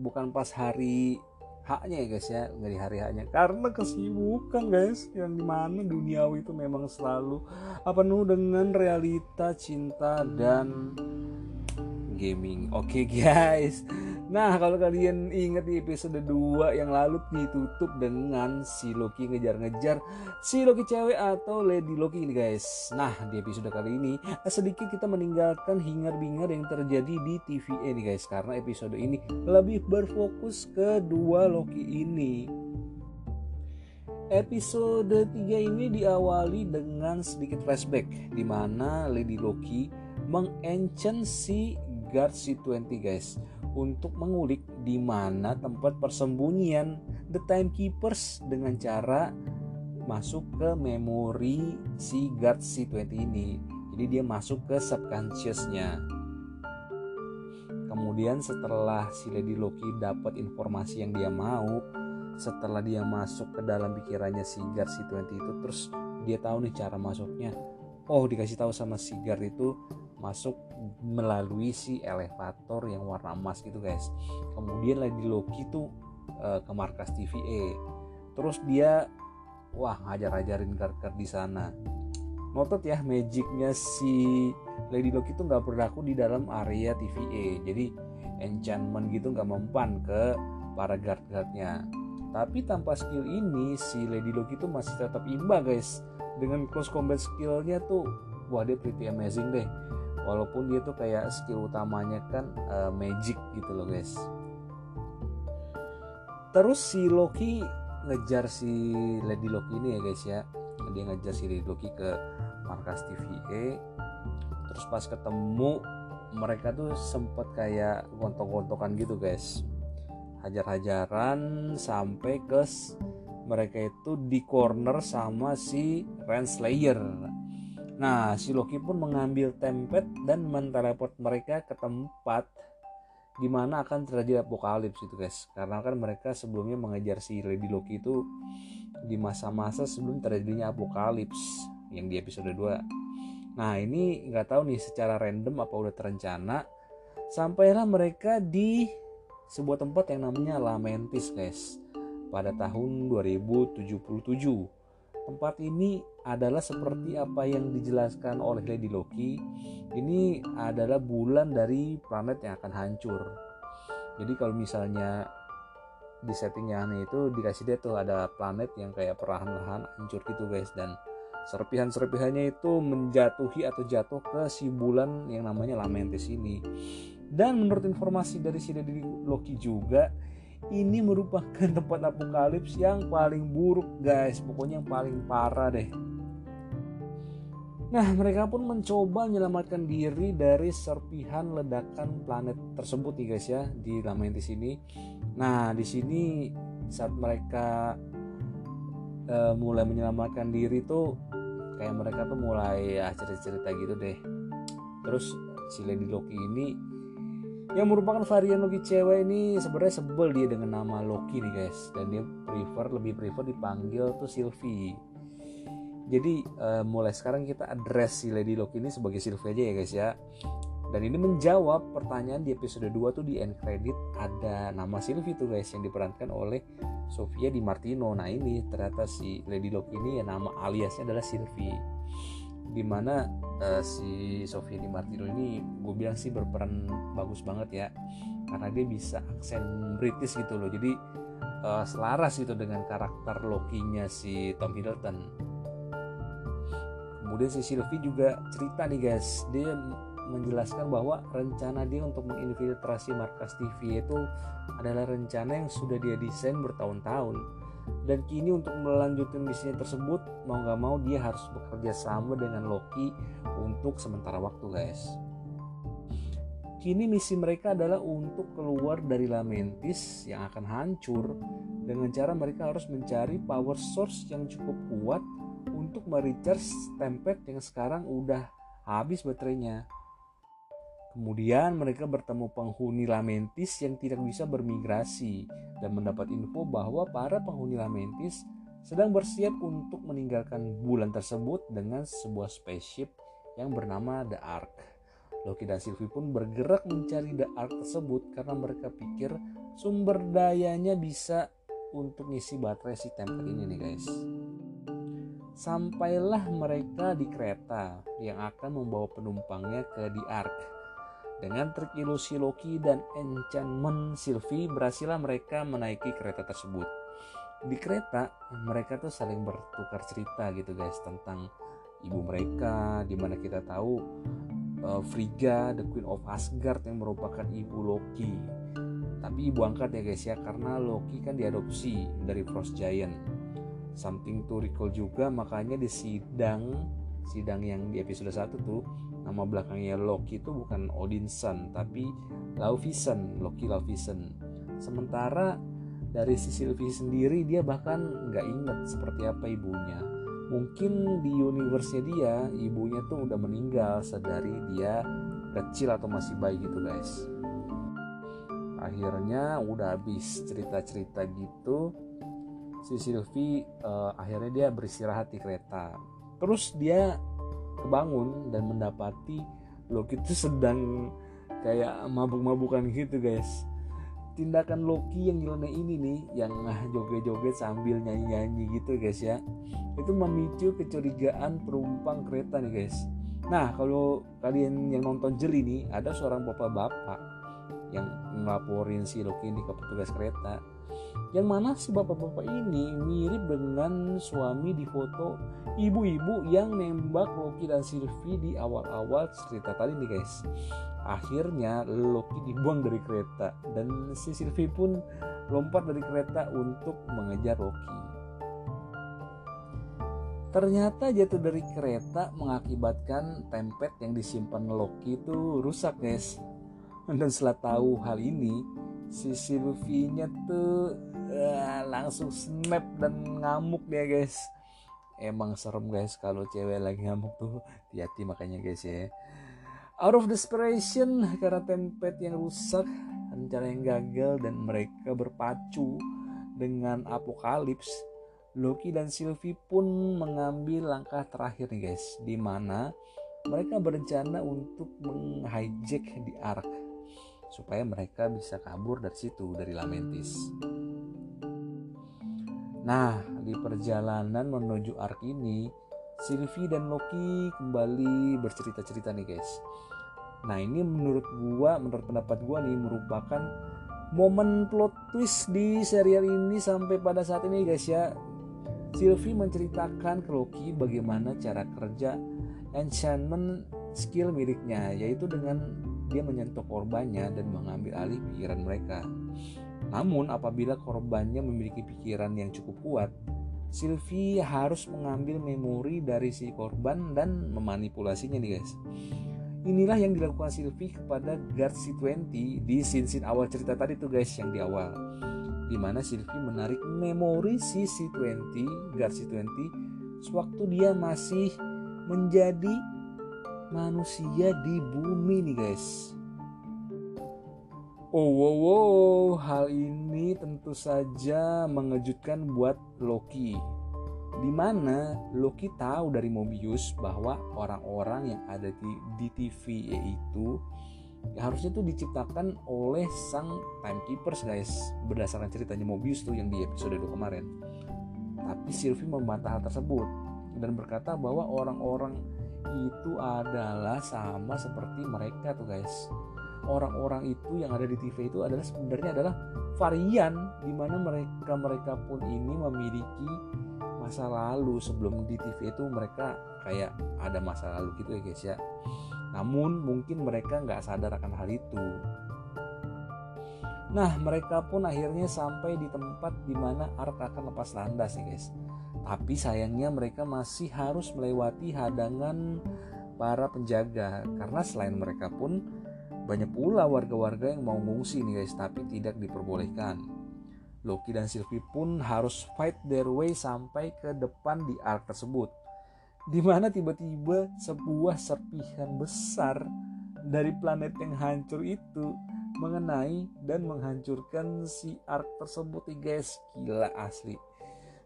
bukan pas hari haknya ya guys ya, nggak di hari haknya karena kesibukan guys yang di mana duniawi itu memang selalu apa penuh dengan realita cinta dan gaming. Oke okay, guys. Nah, kalau kalian ingat di episode 2 yang lalu ditutup dengan si Loki ngejar-ngejar si Loki cewek atau Lady Loki ini guys. Nah, di episode kali ini sedikit kita meninggalkan hingar-bingar yang terjadi di TVA nih guys karena episode ini lebih berfokus ke dua Loki ini. Episode 3 ini diawali dengan sedikit flashback di mana Lady Loki mengenchant si Guard C20 guys untuk mengulik di mana tempat persembunyian The Timekeepers dengan cara masuk ke memori si Guard C20 ini. Jadi dia masuk ke subconsciousnya. Kemudian setelah si Lady Loki dapat informasi yang dia mau, setelah dia masuk ke dalam pikirannya si Guard C20 itu terus dia tahu nih cara masuknya. Oh, dikasih tahu sama si Guard itu masuk melalui si elevator yang warna emas gitu guys. Kemudian lagi Loki tuh uh, ke markas TVA terus dia wah ngajar-ngajarin Garker di sana. Notot ya magicnya si Lady Loki tuh nggak berlaku di dalam area TVA jadi enchantment gitu nggak mempan ke para guard-guardnya. Tapi tanpa skill ini si Lady Loki tuh masih tetap imba guys. Dengan close combat skillnya tuh wah dia pretty amazing deh walaupun dia tuh kayak skill utamanya kan uh, magic gitu loh guys. Terus si Loki ngejar si Lady Loki ini ya guys ya. Dia ngejar si Lady Loki ke markas TVA terus pas ketemu mereka tuh sempet kayak gontok-gontokan gitu guys. Hajar-hajaran sampai ke mereka itu di corner sama si Renslayer Nah, si Loki pun mengambil tempet dan menteleport mereka ke tempat di mana akan terjadi apokalips itu guys. Karena kan mereka sebelumnya mengejar si Lady Loki itu di masa-masa sebelum terjadinya apokalips yang di episode 2. Nah, ini nggak tahu nih secara random apa udah terencana. Sampailah mereka di sebuah tempat yang namanya Lamentis guys pada tahun 2077 Tempat ini adalah seperti apa yang dijelaskan oleh Lady Loki. Ini adalah bulan dari planet yang akan hancur. Jadi kalau misalnya di settingnya itu dikasih dia tuh ada planet yang kayak perlahan-lahan hancur gitu guys dan serpihan-serpihannya itu menjatuhi atau jatuh ke si bulan yang namanya Lamentis ini. Dan menurut informasi dari si Lady Loki juga ini merupakan tempat apokalips yang paling buruk guys pokoknya yang paling parah deh Nah, mereka pun mencoba menyelamatkan diri dari serpihan ledakan planet tersebut nih guys ya di Lamentis ini. Nah, di sini saat mereka uh, mulai menyelamatkan diri tuh kayak mereka tuh mulai ya cerita-cerita gitu deh. Terus si Lady Loki ini yang merupakan varian Loki cewek ini sebenarnya sebel dia dengan nama Loki nih guys dan dia prefer lebih prefer dipanggil tuh Sylvie jadi uh, mulai sekarang kita address si Lady Loki ini sebagai Sylvie aja ya guys ya. Dan ini menjawab pertanyaan di episode 2 tuh di end credit ada nama Sylvie tuh guys yang diperankan oleh Sofia Di Martino. Nah ini ternyata si Lady Loki ini ya nama aliasnya adalah Sylvie. Di mana uh, si Sofia Di Martino ini gue bilang sih berperan bagus banget ya karena dia bisa aksen British gitu loh. Jadi uh, selaras gitu dengan karakter Loki-nya si Tom Hiddleston kemudian si Sylvie juga cerita nih guys. Dia menjelaskan bahwa rencana dia untuk menginfiltrasi markas TV itu adalah rencana yang sudah dia desain bertahun-tahun. Dan kini untuk melanjutkan misinya tersebut mau gak mau dia harus bekerja sama dengan Loki untuk sementara waktu guys. Kini misi mereka adalah untuk keluar dari Lamentis yang akan hancur dengan cara mereka harus mencari power source yang cukup kuat untuk merecharge tempet yang sekarang udah habis baterainya Kemudian mereka bertemu penghuni Lamentis yang tidak bisa bermigrasi dan mendapat info bahwa para penghuni Lamentis sedang bersiap untuk meninggalkan bulan tersebut dengan sebuah spaceship yang bernama The Ark. Loki dan Sylvie pun bergerak mencari The Ark tersebut karena mereka pikir sumber dayanya bisa untuk ngisi baterai si tempat ini nih guys. Sampailah mereka di kereta yang akan membawa penumpangnya ke The Ark. Dengan trik ilusi Loki dan enchantment Sylvie berhasillah mereka menaiki kereta tersebut. Di kereta mereka tuh saling bertukar cerita gitu guys tentang ibu mereka di mana kita tahu uh, Frigga the Queen of Asgard yang merupakan ibu Loki tapi ibu angkat ya guys ya karena Loki kan diadopsi dari Frost Giant something to recall juga. Makanya di sidang sidang yang di episode 1 tuh nama belakangnya Loki itu bukan Odinson tapi Laufeyson Loki Laufeyson sementara dari si Sylvie sendiri dia bahkan nggak inget seperti apa ibunya. Mungkin di universe dia ibunya tuh udah meninggal sedari dia kecil atau masih bayi gitu guys. Akhirnya udah habis cerita-cerita gitu si Sylvie uh, akhirnya dia beristirahat di kereta. Terus dia kebangun dan mendapati Loki itu sedang kayak mabuk-mabukan gitu guys. Tindakan Loki yang nyeleneh ini nih yang joget-joget sambil nyanyi-nyanyi gitu guys ya itu memicu kecurigaan penumpang kereta nih guys. Nah kalau kalian yang nonton jeli nih ada seorang bapak-bapak yang ngelaporin si Loki ini ke petugas kereta yang mana si bapak-bapak ini mirip dengan suami di foto ibu-ibu yang nembak Loki dan Sylvie di awal-awal cerita tadi nih guys. Akhirnya Loki dibuang dari kereta dan si Sylvie pun lompat dari kereta untuk mengejar Loki. Ternyata jatuh dari kereta mengakibatkan tempet yang disimpan Loki itu rusak guys. Dan setelah tahu hal ini si Sylvie-nya tuh uh, langsung snap dan ngamuk dia guys. Emang serem guys kalau cewek lagi ngamuk tuh. Hati-hati makanya guys ya. Out of desperation karena template yang rusak rencana yang gagal dan mereka berpacu dengan apokalips Loki dan Sylvie pun mengambil langkah terakhir nih guys di mana mereka berencana untuk menghijack di Ark supaya mereka bisa kabur dari situ dari Lamentis. Nah, di perjalanan menuju Ark ini, Sylvie dan Loki kembali bercerita-cerita nih guys. Nah, ini menurut gua, menurut pendapat gua nih merupakan momen plot twist di serial ini sampai pada saat ini guys ya. Sylvie menceritakan ke Loki bagaimana cara kerja enchantment skill miliknya yaitu dengan dia menyentuh korbannya dan mengambil alih pikiran mereka. Namun apabila korbannya memiliki pikiran yang cukup kuat, Sylvie harus mengambil memori dari si korban dan memanipulasinya nih guys. Inilah yang dilakukan Sylvie kepada Guard C20 di scene-scene awal cerita tadi tuh guys yang di awal. Di mana Sylvie menarik memori si C20, Guard C20 sewaktu dia masih menjadi manusia di bumi nih guys. Oh wow, wow, hal ini tentu saja mengejutkan buat Loki. Di mana Loki tahu dari Mobius bahwa orang-orang yang ada di, di TV yaitu ya harusnya tuh diciptakan oleh sang timekeepers guys berdasarkan ceritanya Mobius tuh yang di episode 2 kemarin. Tapi Sylvie membantah hal tersebut dan berkata bahwa orang-orang itu adalah sama seperti mereka tuh guys. Orang-orang itu yang ada di TV itu adalah sebenarnya adalah varian di mana mereka mereka pun ini memiliki masa lalu. Sebelum di TV itu mereka kayak ada masa lalu gitu ya guys ya. Namun mungkin mereka nggak sadar akan hal itu. Nah mereka pun akhirnya sampai di tempat di mana Ark akan lepas landas ya guys tapi sayangnya mereka masih harus melewati hadangan para penjaga karena selain mereka pun banyak pula warga-warga yang mau ngungsi nih guys tapi tidak diperbolehkan. Loki dan Sylvie pun harus fight their way sampai ke depan di ark tersebut. Di mana tiba-tiba sebuah serpihan besar dari planet yang hancur itu mengenai dan menghancurkan si ark tersebut nih guys. Gila asli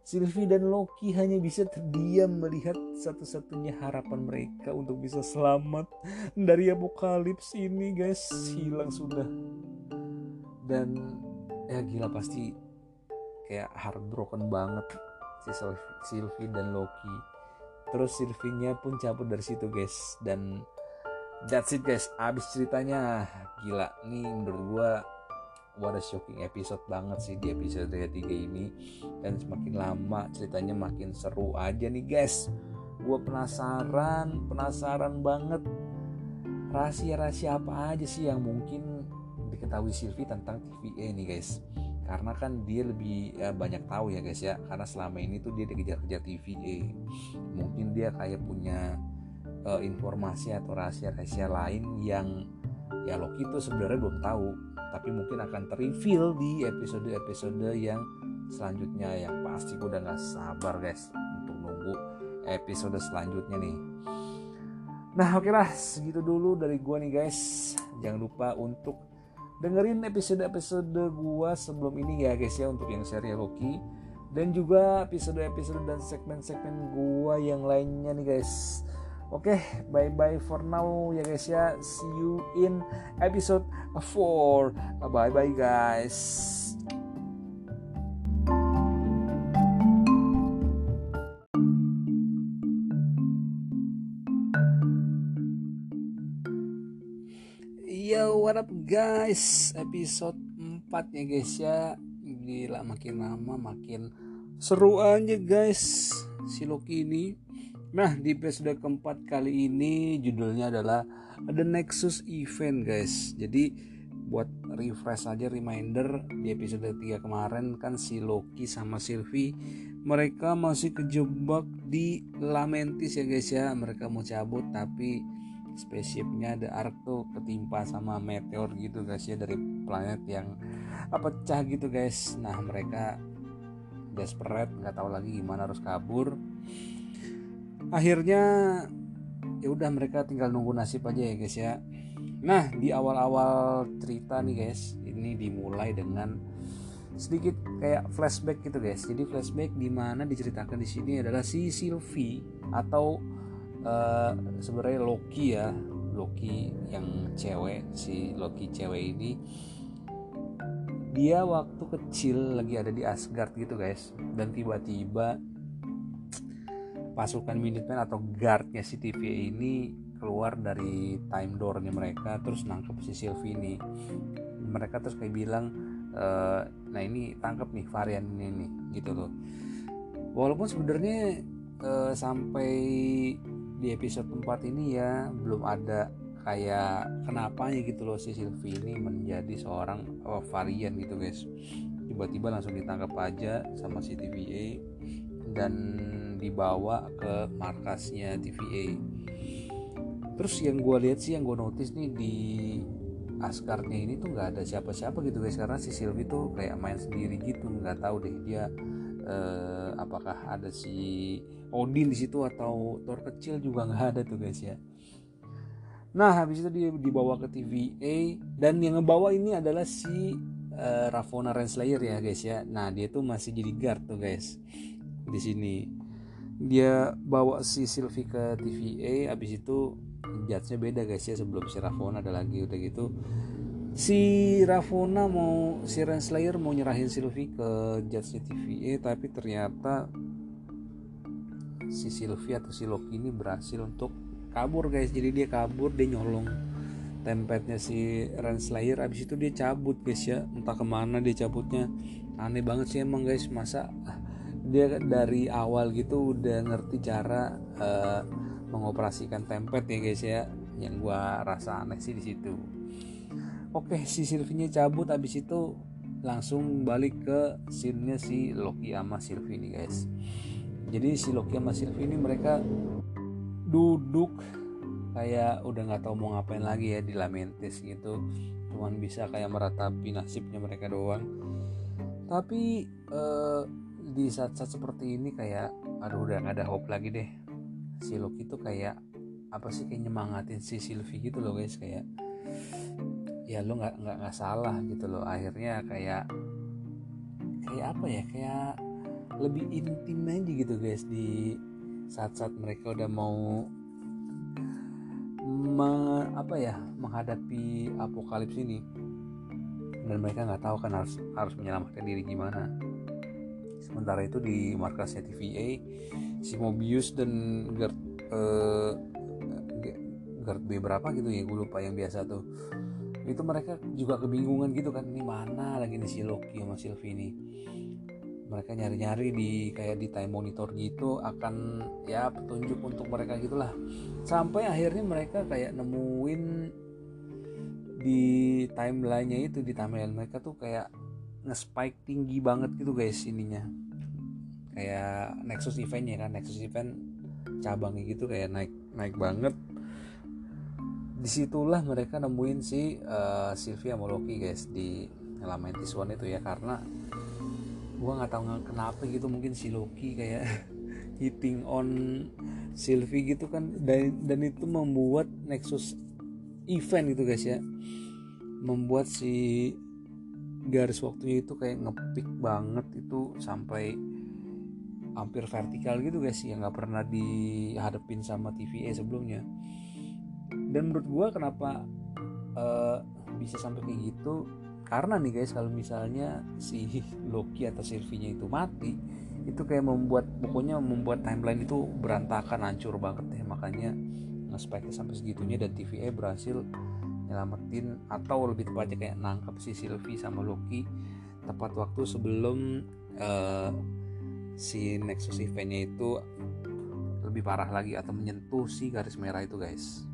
Sylvie dan Loki hanya bisa terdiam melihat satu-satunya harapan mereka untuk bisa selamat dari apokalips ini guys. Hilang sudah. Dan ya gila pasti kayak heartbroken banget si Sylvie dan Loki. Terus Sylvie-nya pun cabut dari situ guys. Dan that's it guys. Abis ceritanya. Gila nih menurut gua what a shocking episode banget sih di episode ketiga ini. Dan semakin lama ceritanya makin seru aja nih guys. Gue penasaran penasaran banget. Rahasia-rahasia apa aja sih yang mungkin diketahui Sylvie tentang TVA nih guys? Karena kan dia lebih ya, banyak tahu ya guys ya. Karena selama ini tuh dia dikejar-kejar TVA mungkin dia kayak punya uh, informasi atau rahasia-rahasia lain yang ya Loki itu sebenarnya belum tahu tapi mungkin akan terreveal di episode-episode yang selanjutnya. Yang pasti gue udah gak sabar guys untuk nunggu episode selanjutnya nih. Nah oke okay lah segitu dulu dari gue nih guys. Jangan lupa untuk dengerin episode-episode gue sebelum ini ya guys ya untuk yang serial Loki. Dan juga episode-episode dan segmen-segmen gue yang lainnya nih guys Oke, okay, bye bye for now ya guys ya. See you in episode 4. Bye bye guys. Yo, what up guys? Episode 4 ya guys ya. Gila makin lama makin seru aja guys. Si Loki ini Nah, di episode keempat kali ini judulnya adalah The Nexus Event, guys. Jadi buat refresh aja reminder di episode 3 kemarin kan si Loki sama Sylvie mereka masih kejebak di Lamentis ya guys ya. Mereka mau cabut tapi spaceshipnya The Ark tuh ketimpa sama meteor gitu guys ya dari planet yang pecah gitu guys. Nah, mereka desperate nggak tahu lagi gimana harus kabur akhirnya ya udah mereka tinggal nunggu nasib aja ya guys ya. Nah di awal-awal cerita nih guys ini dimulai dengan sedikit kayak flashback gitu guys. Jadi flashback di mana diceritakan di sini adalah si Sylvie atau uh, sebenarnya Loki ya. Loki yang cewek si Loki cewek ini. Dia waktu kecil lagi ada di Asgard gitu guys. Dan tiba-tiba pasukan Minutemen atau guardnya si TVA ini keluar dari time doornya mereka terus nangkep si Sylvie ini mereka terus kayak bilang e, nah ini tangkap nih varian ini nih gitu loh walaupun sebenarnya e, sampai di episode 4 ini ya belum ada kayak kenapanya gitu loh si Sylvie ini menjadi seorang oh, varian gitu guys. Tiba-tiba langsung ditangkap aja sama si TVA dan dibawa ke markasnya TVA terus yang gue lihat sih yang gue notice nih di Asgardnya ini tuh nggak ada siapa-siapa gitu guys. Karena si Sylvie tuh kayak main sendiri gitu nggak tahu deh dia eh, apakah ada si Odin di situ atau Thor kecil juga nggak ada tuh guys ya. Nah habis itu dia dibawa ke TVA dan yang ngebawa ini adalah si uh, Ravonna Renslayer ya guys ya. Nah dia tuh masih jadi guard tuh guys di sini dia bawa si Sylvie ke TVA abis itu judge beda guys ya sebelum si Ravonna ada lagi udah gitu. Si Ravonna mau si Renslayer mau nyerahin Sylvie ke judge TVA tapi ternyata si Sylvie atau si Loki ini berhasil untuk kabur guys. Jadi dia kabur dia nyolong tempetnya si Renslayer. Abis itu dia cabut guys ya. Entah ke mana dia cabutnya. Aneh banget sih emang guys. Masa dia dari awal gitu udah ngerti cara uh, mengoperasikan template ya guys ya yang gua rasa aneh sih di situ. Oke si Sylvie cabut abis itu langsung balik ke scene si Loki sama Sylvie nih guys. Jadi si Loki sama Sylvie ini mereka duduk kayak udah nggak tahu mau ngapain lagi ya di Lamentis gitu. Cuman bisa kayak meratapi nasibnya mereka doang. Tapi uh, di saat-saat seperti ini kayak aduh udah gak ada hope lagi deh. Si Loki itu kayak apa sih kayak nyemangatin si Sylvie gitu loh guys. Kayak ya lo nggak nggak nggak salah gitu loh. Akhirnya kayak kayak apa ya kayak lebih intim aja gitu guys di saat-saat mereka udah mau me, apa ya menghadapi apokalips ini. Dan mereka nggak tahu kan harus harus menyelamatkan diri gimana sementara itu di markasnya TVA si Mobius dan Gert uh, Gert B berapa gitu ya gue lupa yang biasa tuh. Itu mereka juga kebingungan gitu kan ini mana lagi nih si Loki sama Sylvie ini? Mereka nyari-nyari di kayak di time monitor gitu akan ya petunjuk untuk mereka gitulah. Sampai akhirnya mereka kayak nemuin di timelinenya itu di timeline mereka tuh kayak nge-spike tinggi banget gitu guys ininya. Kayak Nexus eventnya kan Nexus event cabangnya gitu kayak naik naik banget. Di situlah mereka nemuin si uh, Sylvia Moloki guys di Lamentis One itu ya karena gua nggak tahu kenapa gitu mungkin si Loki kayak hitting on Sylvie gitu kan. Dan dan itu membuat Nexus event gitu guys ya membuat si garis waktunya itu kayak ngepik banget itu sampai hampir vertikal gitu guys yang nggak pernah dihadapin sama TVA sebelumnya. Dan menurut gue kenapa uh, bisa sampai kayak gitu? Karena nih guys kalau misalnya si Loki atau Sylvie-nya itu mati itu kayak membuat pokoknya membuat timeline itu berantakan hancur banget ya makanya nge sampai segitunya dan TVA berhasil nyelamatin atau lebih tepatnya kayak nangkep si Sylvie sama Loki tepat waktu sebelum uh, si Nexus eventnya itu lebih parah lagi atau menyentuh si garis merah itu guys.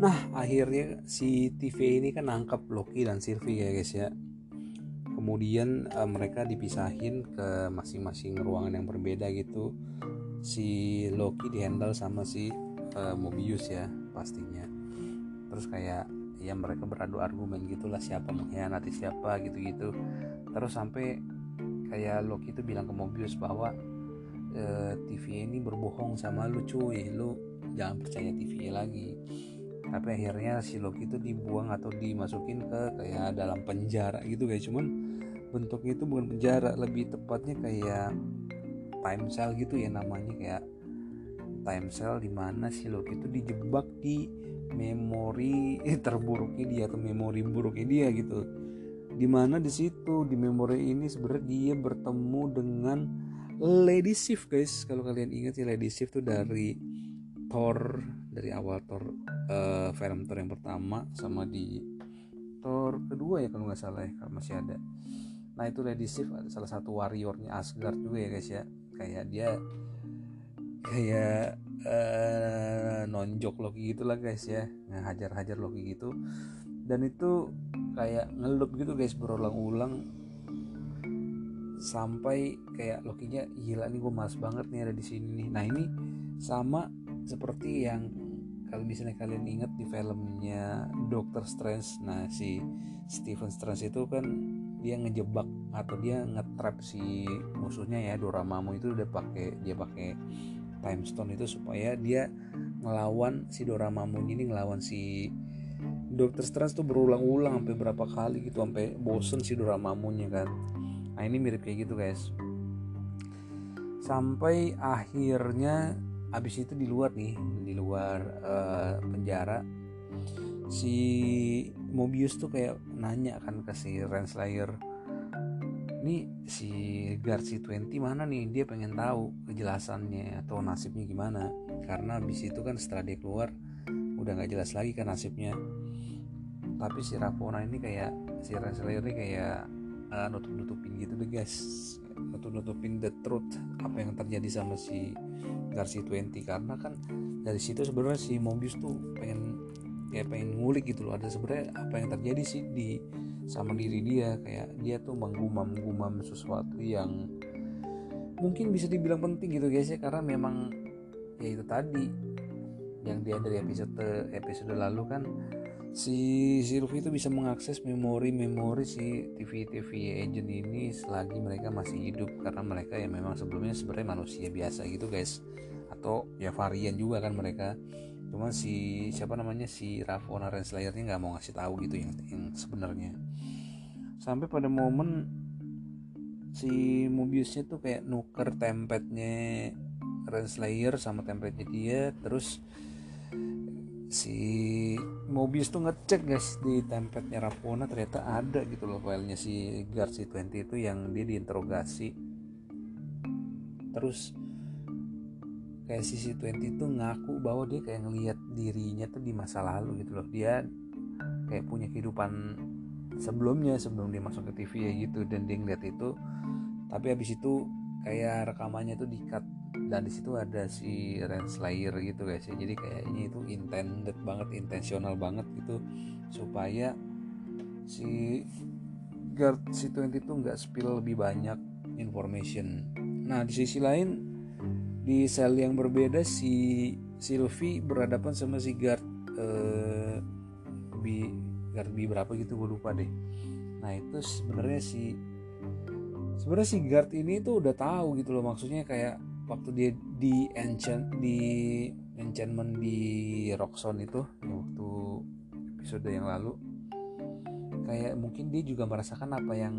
Nah akhirnya si TV ini kan nangkep Loki dan Sylvie ya guys ya. Kemudian uh, mereka dipisahin ke masing-masing ruangan yang berbeda gitu. Si Loki dihandle sama si uh, Mobius ya pastinya Terus kayak ya mereka beradu argumen gitulah siapa mengkhianati siapa gitu-gitu. Terus sampai kayak Loki itu bilang ke Mobius bahwa e, eh, TV ini berbohong sama lu cuy. Lu jangan percaya TV lagi. Tapi akhirnya si Loki itu dibuang atau dimasukin ke kayak dalam penjara gitu guys cuman bentuknya itu bukan penjara lebih tepatnya kayak time cell gitu ya namanya kayak time cell di mana si Loki itu dijebak di memori terburuknya dia atau memori buruknya dia gitu. Di mana di situ di memori ini sebenarnya dia bertemu dengan Lady Sif guys. Kalau kalian ingat ya Lady Sif tuh dari Thor dari awal Thor uh, film Thor yang pertama sama di Thor kedua ya kalau nggak salah ya kalau masih ada. Nah itu Lady Sif salah satu warriornya Asgard juga ya guys ya. Kayak dia kayak uh, nonjok Loki gitu lah guys ya. Ngajar-hajar Loki gitu. Dan itu kayak ngelup gitu guys berulang-ulang. Sampai kayak Lokinya gila nih gue males banget nih ada di sini nih. Nah ini sama seperti yang kalau misalnya kalian ingat di filmnya Doctor Strange. Nah si Stephen Strange itu kan dia ngejebak atau dia ngetrap si musuhnya ya Dormammu itu udah pakai dia pakai time stone itu supaya dia ngelawan si Dormammu ini ngelawan si Doctor Strange tuh berulang-ulang sampai berapa kali gitu sampai bosen si Dormammunya kan. Nah ini mirip kayak gitu guys. Sampai akhirnya abis itu di luar nih di luar uh, penjara si Mobius tuh kayak nanya kan ke si Renslayer ini si Garci 20 mana nih? Dia pengen tahu kejelasannya atau nasibnya gimana. Karena abis itu kan setelah dia keluar udah nggak jelas lagi kan nasibnya. Tapi si Ravona ini kayak si Renslayer ini kayak uh, nutup-nutupin gitu deh guys. Nutup-nutupin the truth apa yang terjadi sama si Garci 20 karena kan dari situ sebenarnya si Mobius tuh pengen kayak pengen ngulik gitu loh. Ada sebenarnya apa yang terjadi sih di sama diri dia kayak dia tuh menggumam-gumam sesuatu yang mungkin bisa dibilang penting gitu guys ya karena memang ya itu tadi yang dia dari episode episode lalu kan si Sylvie itu bisa mengakses memori-memori si TV-TV agent ini selagi mereka masih hidup karena mereka ya memang sebelumnya sebenarnya manusia biasa gitu guys. Atau ya varian juga kan mereka cuma si siapa namanya si Ravonna Renslayernya nggak mau ngasih tahu gitu yang, yang sebenarnya. Sampai pada momen si Mobiusnya tuh kayak nuker tempetnya Renslayer sama tempetnya dia terus si Mobius tuh ngecek guys di tempetnya Rapona ternyata ada gitu loh filenya si Garci 20 itu yang dia diinterogasi. Terus kayak si 20 itu ngaku bahwa dia kayak ngelihat dirinya tuh di masa lalu gitu loh. Dia kayak punya kehidupan sebelumnya sebelum dia masuk ke TV ya gitu dan dia ngeliat itu. Tapi habis itu kayak rekamannya tuh dikat dan di situ ada si Renslayer gitu guys ya. Jadi kayaknya itu intended banget intensional banget gitu supaya si guard si 20 itu nggak spill lebih banyak information. Nah di sisi lain di sel yang berbeda si Sylvie berhadapan sama si guard eh, B guard B berapa gitu gue lupa deh. Nah itu sebenarnya si sebenarnya si guard ini tuh udah tahu gitu loh maksudnya kayak waktu dia di enchant di enchantment di Roxon itu waktu episode yang lalu kayak mungkin dia juga merasakan apa yang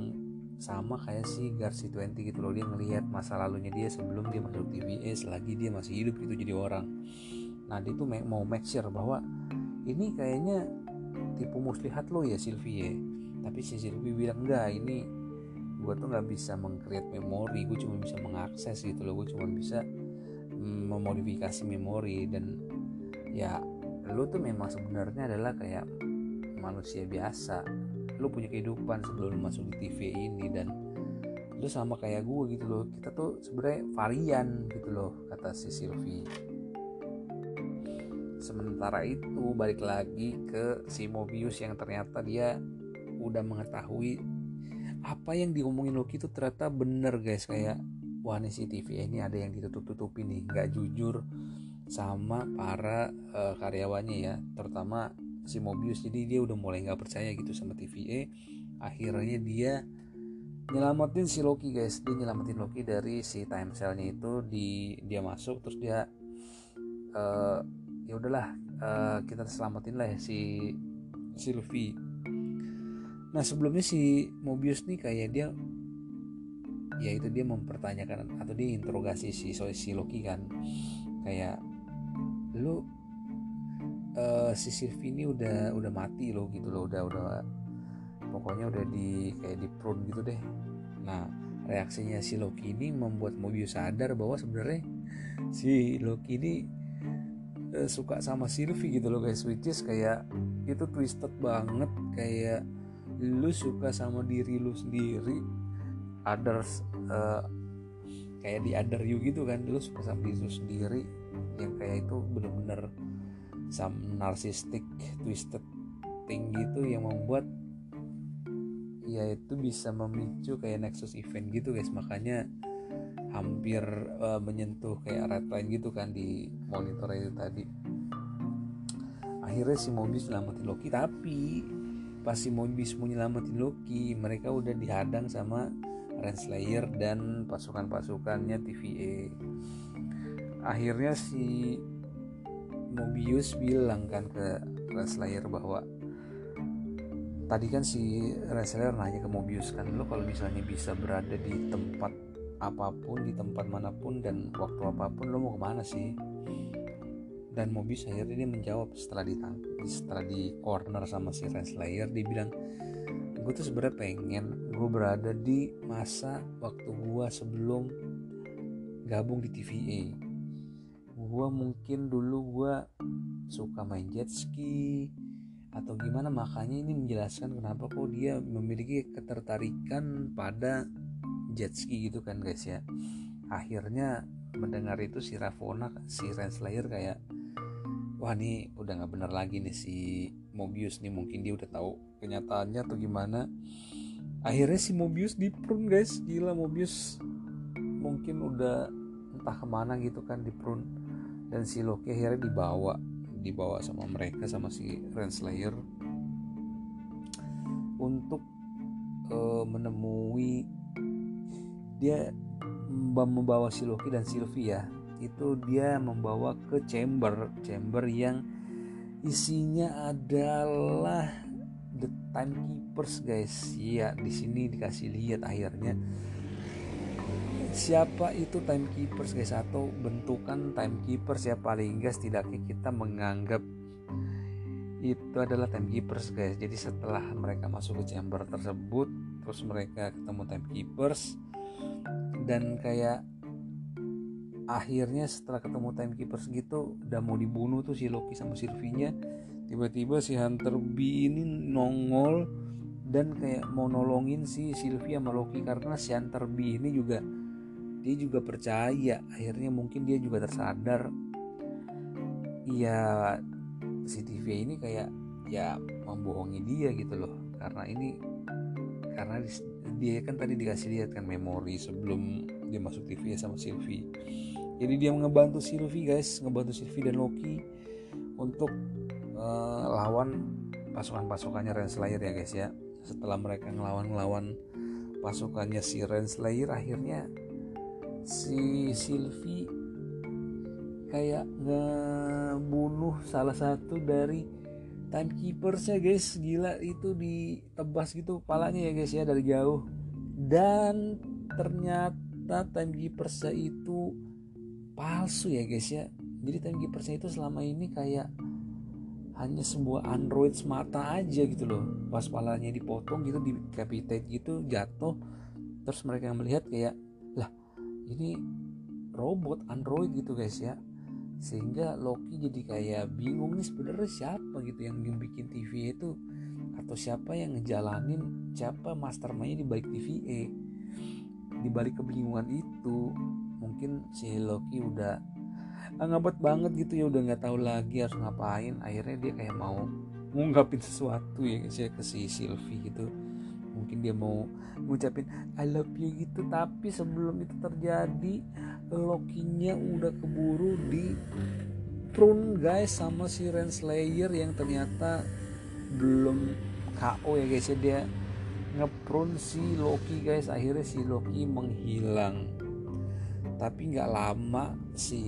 sama kayak si Garci 20 gitu loh dia ngelihat masa lalunya dia sebelum dia masuk TVA selagi dia masih hidup itu jadi orang. Nah dia tuh mau make sure bahwa ini kayaknya tipu muslihat lo ya Sylvie tapi si Sylvie bilang enggak ini gue tuh nggak bisa mengcreate memori gue cuma bisa mengakses gitu loh. Gue cuma bisa mm, memodifikasi memori. Dan ya lu tuh memang sebenarnya adalah kayak manusia biasa lu punya kehidupan sebelum lu masuk di TV ini dan lu sama kayak gue gitu loh. Kita tuh sebenarnya varian gitu loh kata si Sylvie. Sementara itu balik lagi ke si Mobius yang ternyata dia udah mengetahui apa yang diomongin Loki itu ternyata bener guys. Kayak wah nih si TV ini ada yang ditutup-tutupi nih. Nggak jujur sama para uh, karyawannya ya. Terutama si Mobius. Jadi dia udah mulai nggak percaya gitu sama TVA akhirnya dia nyelamatin si Loki guys. Dia nyelamatin Loki dari si time cellnya itu di dia masuk terus dia uh, ya udahlah uh, kita selamatin lah ya si Sylvie nah sebelumnya si Mobius nih kayak dia ya itu dia mempertanyakan atau dia interogasi si si Loki kan. Kayak lu uh, si Sylvie ini udah udah mati loh gitu loh udah udah pokoknya udah di kayak di prune gitu deh. Nah reaksinya si Loki ini membuat Mobius sadar bahwa sebenarnya si Loki ini uh, suka sama Sylvie gitu loh guys which is kayak itu twisted banget kayak lu suka sama diri lu sendiri others uh, kayak di other you gitu kan lu suka sama diri lu sendiri yang kayak itu bener-bener some narcissistic twisted thing gitu yang membuat ya itu bisa memicu kayak nexus event gitu guys. Makanya hampir uh, menyentuh kayak red line gitu kan di monitor itu tadi. Akhirnya si Mobius selamatin Loki tapi pas si Mobius mau nyelamatin Loki mereka udah dihadang sama Renslayer dan pasukan-pasukannya TVA akhirnya si Mobius bilang kan ke Renslayer bahwa tadi kan si Renslayer nanya ke Mobius kan lo kalau misalnya bisa berada di tempat apa pun di tempat mana pun dan waktu apa pun lo mau ke mana sih? Dan Mobius akhirnya dia menjawab setelah ditang setelah di corner sama si Renslayer dia bilang gue tuh sebenarnya pengen gue berada di masa waktu gue sebelum gabung di TVA gue mungkin dulu gue suka main jet ski atau gimana makanya ini menjelaskan kenapa kok dia memiliki ketertarikan pada jet ski gitu kan guys ya. Akhirnya mendengar itu si Ravona si Renslayer kayak wah ini udah nggak bener lagi nih si Mobius nih mungkin dia udah tahu kenyataannya atau gimana. Akhirnya si Mobius di prune guys. Gila Mobius mungkin udah entah ke mana gitu kan di prune dan si Loki akhirnya dibawa dibawa sama mereka sama si Renslayer untuk uh, menemui dia membawa si Loki dan Sylvia itu dia membawa ke chamber chamber yang isinya adalah the timekeepers guys. Iya di sini dikasih lihat akhirnya siapa itu timekeepers guys atau bentukan timekeepers ya paling enggak setidaknya kita menganggap itu adalah timekeepers guys? Jadi setelah mereka masuk ke chamber tersebut terus mereka ketemu timekeepers dan kayak akhirnya setelah ketemu timekeepers gitu udah mau dibunuh tuh si Loki sama Sylvie-nya tiba-tiba si Hunter B ini nongol dan kayak mau nolongin si Sylvie sama Loki karena si Hunter B ini juga dia juga percaya akhirnya mungkin dia juga tersadar. Ya si TV ini kayak ya membohongi dia gitu loh. Karena ini karena dia kan tadi dikasih lihat kan memori sebelum dia masuk TV ya sama Sylvie. Jadi dia ngebantu Sylvie guys. Ngebantu Sylvie dan Loki untuk uh, lawan pasukan-pasukannya Renslayer ya guys ya. Setelah mereka ngelawan-ngelawan pasukannya si Renslayer akhirnya si Sylvie kayak ngebunuh salah satu dari timekeepersnya guys. Gila itu ditebas gitu kepalanya ya guys ya dari jauh. Dan ternyata timekeepersnya itu palsu ya guys ya. Jadi timekeepersnya itu selama ini kayak hanya sebuah android semata aja gitu loh. Pas palanya dipotong gitu decapitate gitu jatuh. Terus mereka melihat kayak lah ini robot android gitu guys ya. Sehingga Loki jadi kayak bingung nih sebenarnya siapa gitu yang bikin TVA itu atau siapa yang ngejalanin siapa mastermindnya di balik TVA di balik kebingungan itu mungkin si Loki udah ngabet banget gitu ya udah nggak tahu lagi harus ngapain. Akhirnya dia kayak mau ngungkapin sesuatu ya guys ya ke si Sylvie gitu mungkin dia mau ngucapin I love you gitu. Tapi sebelum itu terjadi Loki-nya udah keburu di prune guys sama si Renslayer yang ternyata belum KO ya guys ya. Dia ngeprun si Loki guys. Akhirnya si Loki menghilang. Tapi nggak lama si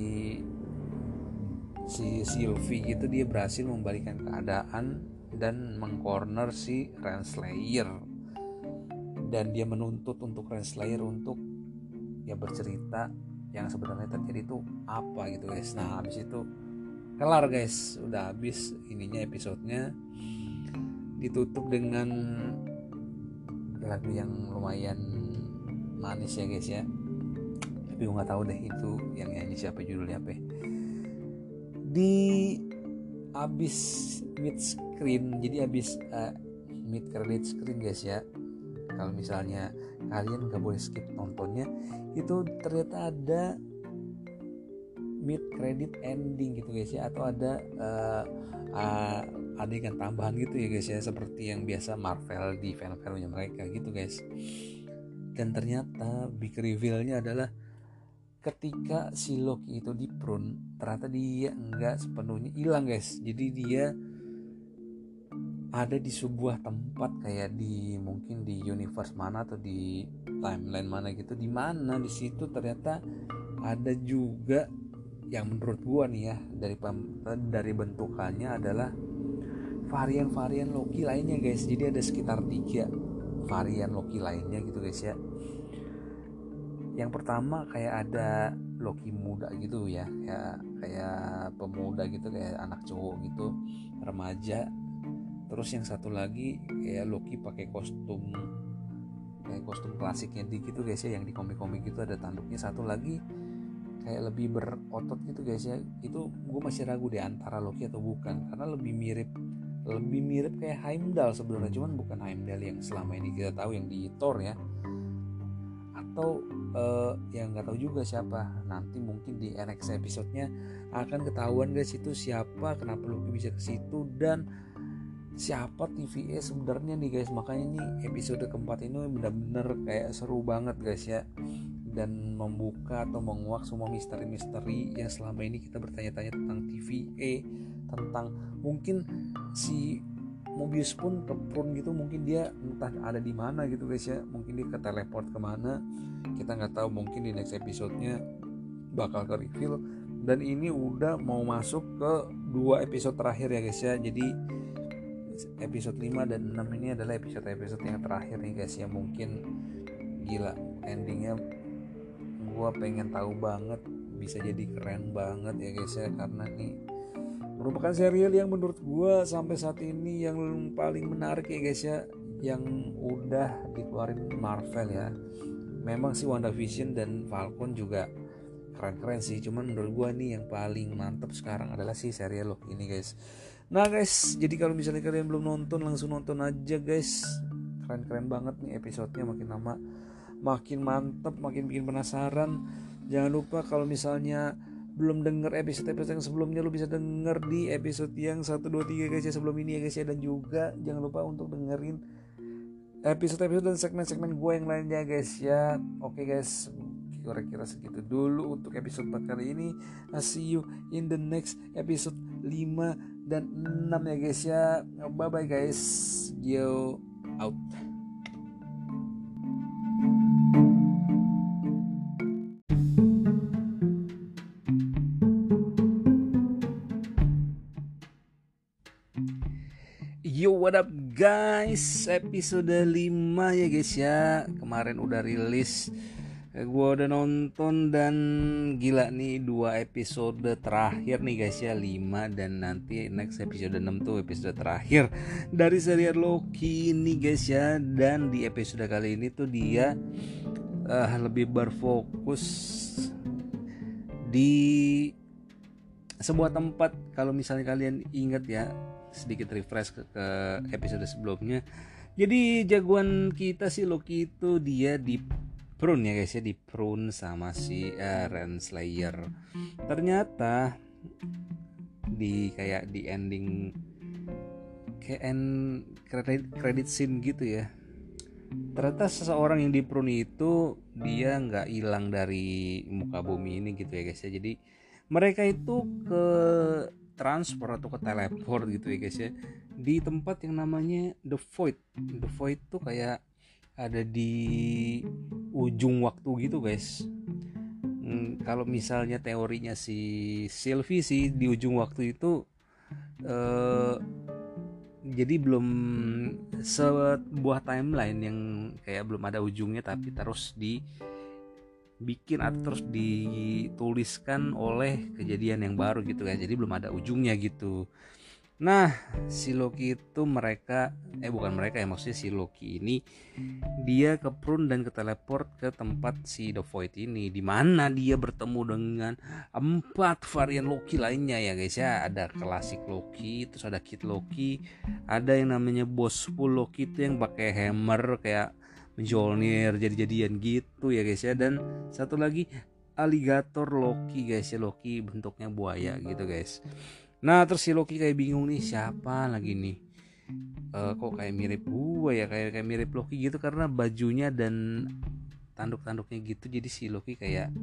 si Sylvie gitu dia berhasil membalikan keadaan dan mengcorner si Renslayer dan dia menuntut untuk Renslayer untuk ya bercerita yang sebenarnya terjadi itu apa gitu guys. Nah habis itu kelar guys. Udah habis ininya episodenya. Ditutup dengan lagu yang lumayan manis ya guys ya. Tapi gue nggak tahu deh itu yang nyanyi siapa judulnya apa ya. di abis mid screen jadi abis uh, mid credit screen guys ya kalau misalnya kalian nggak boleh skip nontonnya itu ternyata ada mid credit ending gitu guys ya. Atau ada uh, uh, adegan tambahan gitu ya guys ya. Seperti yang biasa Marvel di film-filmnya mereka gitu guys. Dan ternyata big revealnya adalah ketika si Loki itu di prune ternyata dia enggak sepenuhnya hilang guys. Jadi dia ada di sebuah tempat kayak di mungkin di universe mana atau di timeline mana gitu. Di mana di situ ternyata ada juga yang menurut gua nih ya dari dari bentukannya adalah varian-varian Loki lainnya guys. Jadi ada sekitar tiga varian Loki lainnya gitu guys ya. Yang pertama kayak ada Loki muda gitu ya kayak kayak pemuda gitu kayak anak cowok gitu remaja terus yang satu lagi kayak Loki pakai kostum kayak kostum klasiknya di gitu guys ya yang di komik-komik gitu ada tanduknya. Satu lagi kayak lebih berotot gitu guys ya. Itu gue masih ragu deh antara Loki atau bukan karena lebih mirip lebih mirip kayak Heimdall sebenarnya. Cuman bukan Heimdall yang selama ini kita tahu yang di Thor ya. Atau uh, yang nggak tahu juga siapa. Nanti mungkin di next episodenya akan ketahuan guys itu siapa kenapa Lucky bisa ke situ dan siapa TVA sebenarnya nih guys. Makanya ini episode keempat ini benar-benar kayak seru banget guys ya. Dan membuka atau menguak semua misteri-misteri yang selama ini kita bertanya-tanya tentang TVA tentang mungkin si Mobius pun ke prune gitu. Mungkin dia entah ada di mana gitu guys ya. Mungkin dia ke teleport ke mana kita nggak tahu mungkin di next episodenya bakal ke reveal. Dan ini udah mau masuk ke dua episode terakhir ya guys ya. Jadi episode 5 dan 6 ini adalah episode-episode yang terakhir nih guys ya mungkin gila. Endingnya gue pengen tahu banget bisa jadi keren banget ya guys ya karena nih merupakan serial yang menurut gue sampai saat ini yang paling menarik ya guys ya yang udah dikeluarin Marvel ya. Memang sih WandaVision dan Falcon juga keren-keren sih cuman menurut gue nih yang paling mantep sekarang adalah si serial loh ini guys nah guys jadi kalau misalnya kalian belum nonton langsung nonton aja guys. Keren-keren banget nih episodenya makin lama makin mantep makin bikin penasaran. Jangan lupa kalau misalnya belum denger episode-episode yang sebelumnya lu bisa denger di episode yang 1 2 3 guys ya sebelum ini ya guys ya. Dan juga jangan lupa untuk dengerin episode-episode dan segmen-segmen gue yang lainnya guys ya. Oke guys kira-kira segitu dulu untuk episode 4 kali ini. I see you in the next episode 5 dan 6 ya guys ya. Bye bye guys. Yo out. Yo what up guys? Episode 5 ya guys ya. Kemarin udah rilis Gue udah nonton dan gila nih dua episode terakhir nih guys ya 5 dan nanti next episode 6 tuh episode terakhir Dari serial Loki ini guys ya Dan di episode kali ini tuh dia uh, lebih berfokus di sebuah tempat kalau misalnya kalian ingat ya sedikit refresh ke, ke episode sebelumnya. Jadi jagoan kita si Loki itu dia di prune ya guys ya di prune sama si uh, Renslayer. Ternyata di kayak di ending kayak end credit, credit scene gitu ya. Ternyata seseorang yang di prune itu dia nggak hilang dari muka bumi ini gitu ya guys ya. Jadi mereka itu ke transfer atau ke teleport gitu ya guys ya di tempat yang namanya The Void The Void tuh kayak ada di ujung waktu gitu guys. Hmm, kalau misalnya teorinya si Sylvie sih di ujung waktu itu eh, jadi belum sebuah timeline yang kayak belum ada ujungnya tapi terus di bikin atau terus dituliskan oleh kejadian yang baru gitu kan jadi belum ada ujungnya gitu nah si Loki itu mereka eh bukan mereka ya maksudnya si Loki ini dia ke prune dan ke teleport ke tempat si The Void ini di mana dia bertemu dengan empat varian Loki lainnya ya guys ya. Ada klasik Loki terus ada Kid Loki ada yang namanya Full Loki itu yang pakai hammer kayak menjolnir jadi-jadian gitu ya guys ya. Dan satu lagi aligator Loki guys ya Loki bentuknya buaya gitu guys nah terus si Loki kayak bingung nih siapa lagi nih? Uh, kok kayak mirip buaya ya? Kayak kayak mirip Loki gitu karena bajunya dan tanduk-tanduknya gitu. Jadi si Loki kayak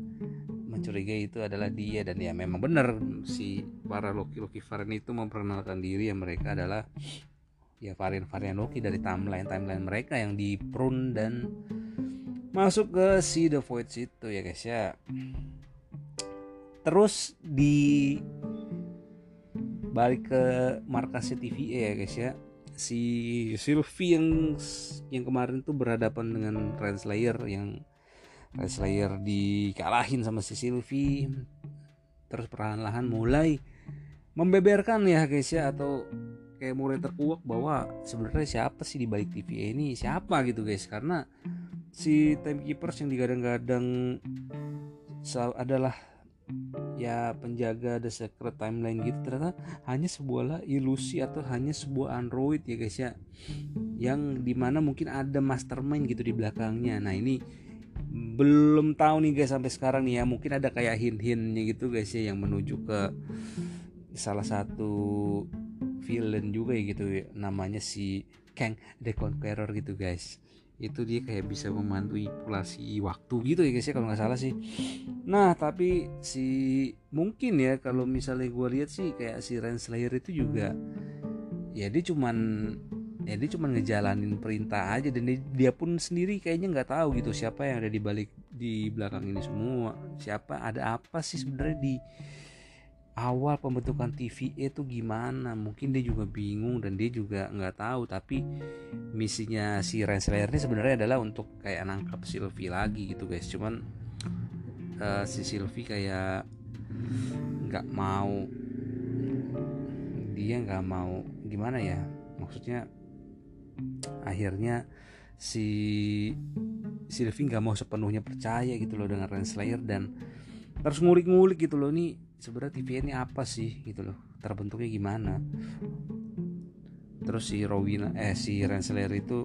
mencurigai itu adalah dia. Dan ya memang benar si para Loki Loki varian itu memperkenalkan diri ya mereka adalah ya varian-varian Loki dari timeline-timeline mereka yang di prune dan masuk ke si The Void situ ya guys ya. Terus di balik ke markas TVA ya guys ya. Si Sylvie yang yang kemarin tuh berhadapan dengan Renslayer yang Renslayer dikalahin sama si Sylvie terus perlahan-lahan mulai membeberkan ya guys ya. Atau kayak mulai terkuak bahwa sebenarnya siapa sih di balik TVA ini? Siapa gitu guys. Karena si timekeepers yang digadang-gadang adalah ya penjaga the secret timeline gitu ternyata hanya sebuah ilusi atau hanya sebuah android ya guys ya yang di mana mungkin ada mastermind gitu di belakangnya nah ini belum tahu nih guys sampai sekarang nih ya mungkin ada kayak hint-hintnya gitu guys ya yang menuju ke salah satu villain juga ya gitu ya. namanya si Kang the Conqueror gitu guys itu dia kayak bisa memanipulasi waktu gitu ya guys ya kalau nggak salah sih. Nah tapi si mungkin ya kalau misalnya gue lihat sih kayak si Renslayer itu juga ya dia cuman ya dia cuman ngejalanin perintah aja dan dia, dia pun sendiri kayaknya nggak tahu gitu siapa yang ada di balik di belakang ini semua. Siapa ada apa sih sebenarnya di awal pembentukan TV itu gimana? Mungkin dia juga bingung dan dia juga nggak tahu tapi misinya si Renslayer ini sebenarnya adalah untuk kayak nangkap Sylvie lagi gitu guys. Cuman uh, si Sylvie kayak nggak mau dia nggak mau gimana ya? Maksudnya akhirnya si Sylvie nggak mau sepenuhnya percaya gitu loh dengan Renslayer dan terus ngulik-ngulik gitu loh. Nih sebenarnya TVA ini apa sih gitu loh. Terbentuknya gimana? Terus si Rowena eh si Renslayer itu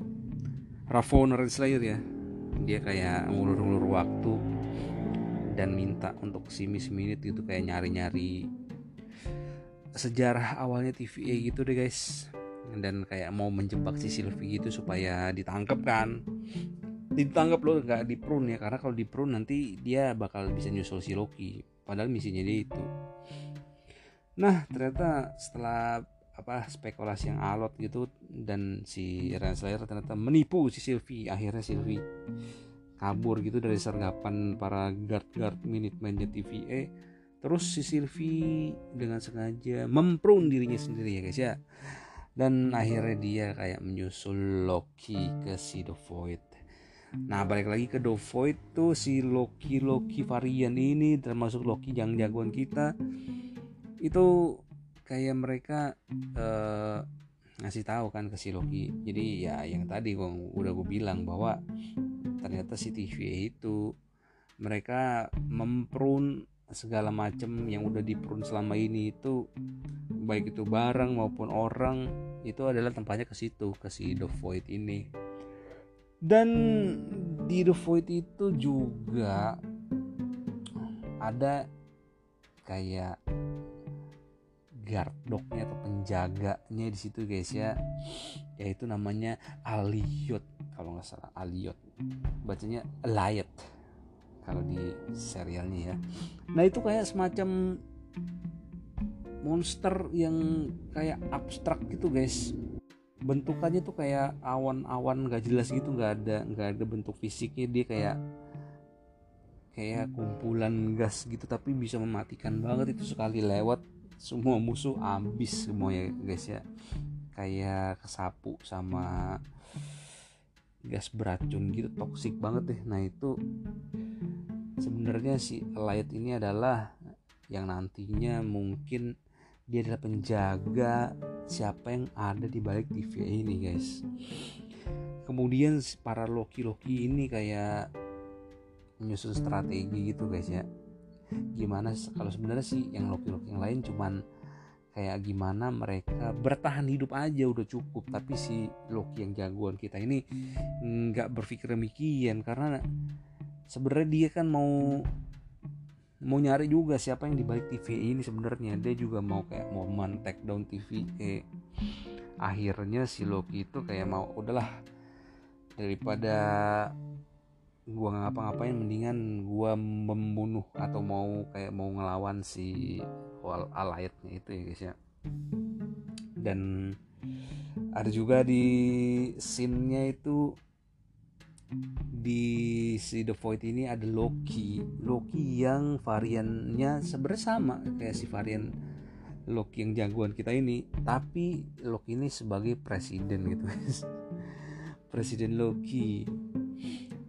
Ravonna Renslayer ya. Dia kayak ngulur-ngulur waktu dan minta untuk si Miss Minute gitu kayak nyari-nyari sejarah awalnya TVA gitu deh guys. Dan kayak mau menjebak si Sylvie gitu supaya ditangkap kan. Ditangkap loh nggak di prune ya. Karena kalau di prune nanti dia bakal bisa nyusul si Loki padahal misinya dia itu. Nah ternyata setelah apa spekulasi yang alot gitu dan si Renslayer ternyata menipu si Sylvie. Akhirnya Sylvie kabur gitu dari sergapan para guard-guard Minuteman-nya TVA terus si Sylvie dengan sengaja memprun dirinya sendiri ya guys ya. Dan akhirnya dia kayak menyusul Loki ke si The Void Nah balik lagi ke The Void tuh si Loki Loki varian ini termasuk Loki yang jagoan kita. Itu kayak mereka uh, ngasih tahu kan ke si Loki. Jadi ya yang tadi gua udah gue bilang bahwa ternyata si TV itu mereka memprun segala macam yang udah diprun selama ini itu baik itu barang maupun orang itu adalah tempatnya ke situ ke si The Void ini dan di The Void itu juga ada kayak guard dognya atau penjaganya di situ guys ya. Yaitu namanya Aliot kalau nggak salah. Aliot bacanya Aliot kalau di serialnya ya. Nah itu kayak semacam monster yang kayak abstrak gitu guys bentukannya tuh kayak awan-awan gak jelas gitu nggak ada nggak ada bentuk fisiknya. Dia kayak kayak kumpulan gas gitu tapi bisa mematikan banget. Itu sekali lewat semua musuh habis semuanya guys ya. Kayak kesapu sama gas beracun gitu toksik banget deh. Nah itu sebenarnya si light ini adalah yang nantinya mungkin dia adalah penjaga siapa yang ada di balik TV ini guys. Kemudian para Loki-Loki ini kayak menyusun strategi gitu guys ya. Gimana kalau sebenarnya sih yang Loki-Loki yang lain cuman kayak gimana mereka bertahan hidup aja udah cukup. Tapi si Loki yang jagoan kita ini nggak berpikir demikian karena sebenarnya dia kan mau mau nyari juga siapa yang dibalik TV ini sebenarnya. Dia juga mau kayak momen take down TV eh, akhirnya si Loki itu kayak mau udahlah daripada gua ngapa-ngapain mendingan gua membunuh atau mau kayak mau ngelawan si wal alayatnya itu ya guys ya. Dan ada juga di scene-nya itu di si The Void ini ada Loki. Loki yang variannya sebenarnya sama kayak si varian Loki yang jagoan kita ini. Tapi Loki ini sebagai presiden gitu guys. Presiden Loki.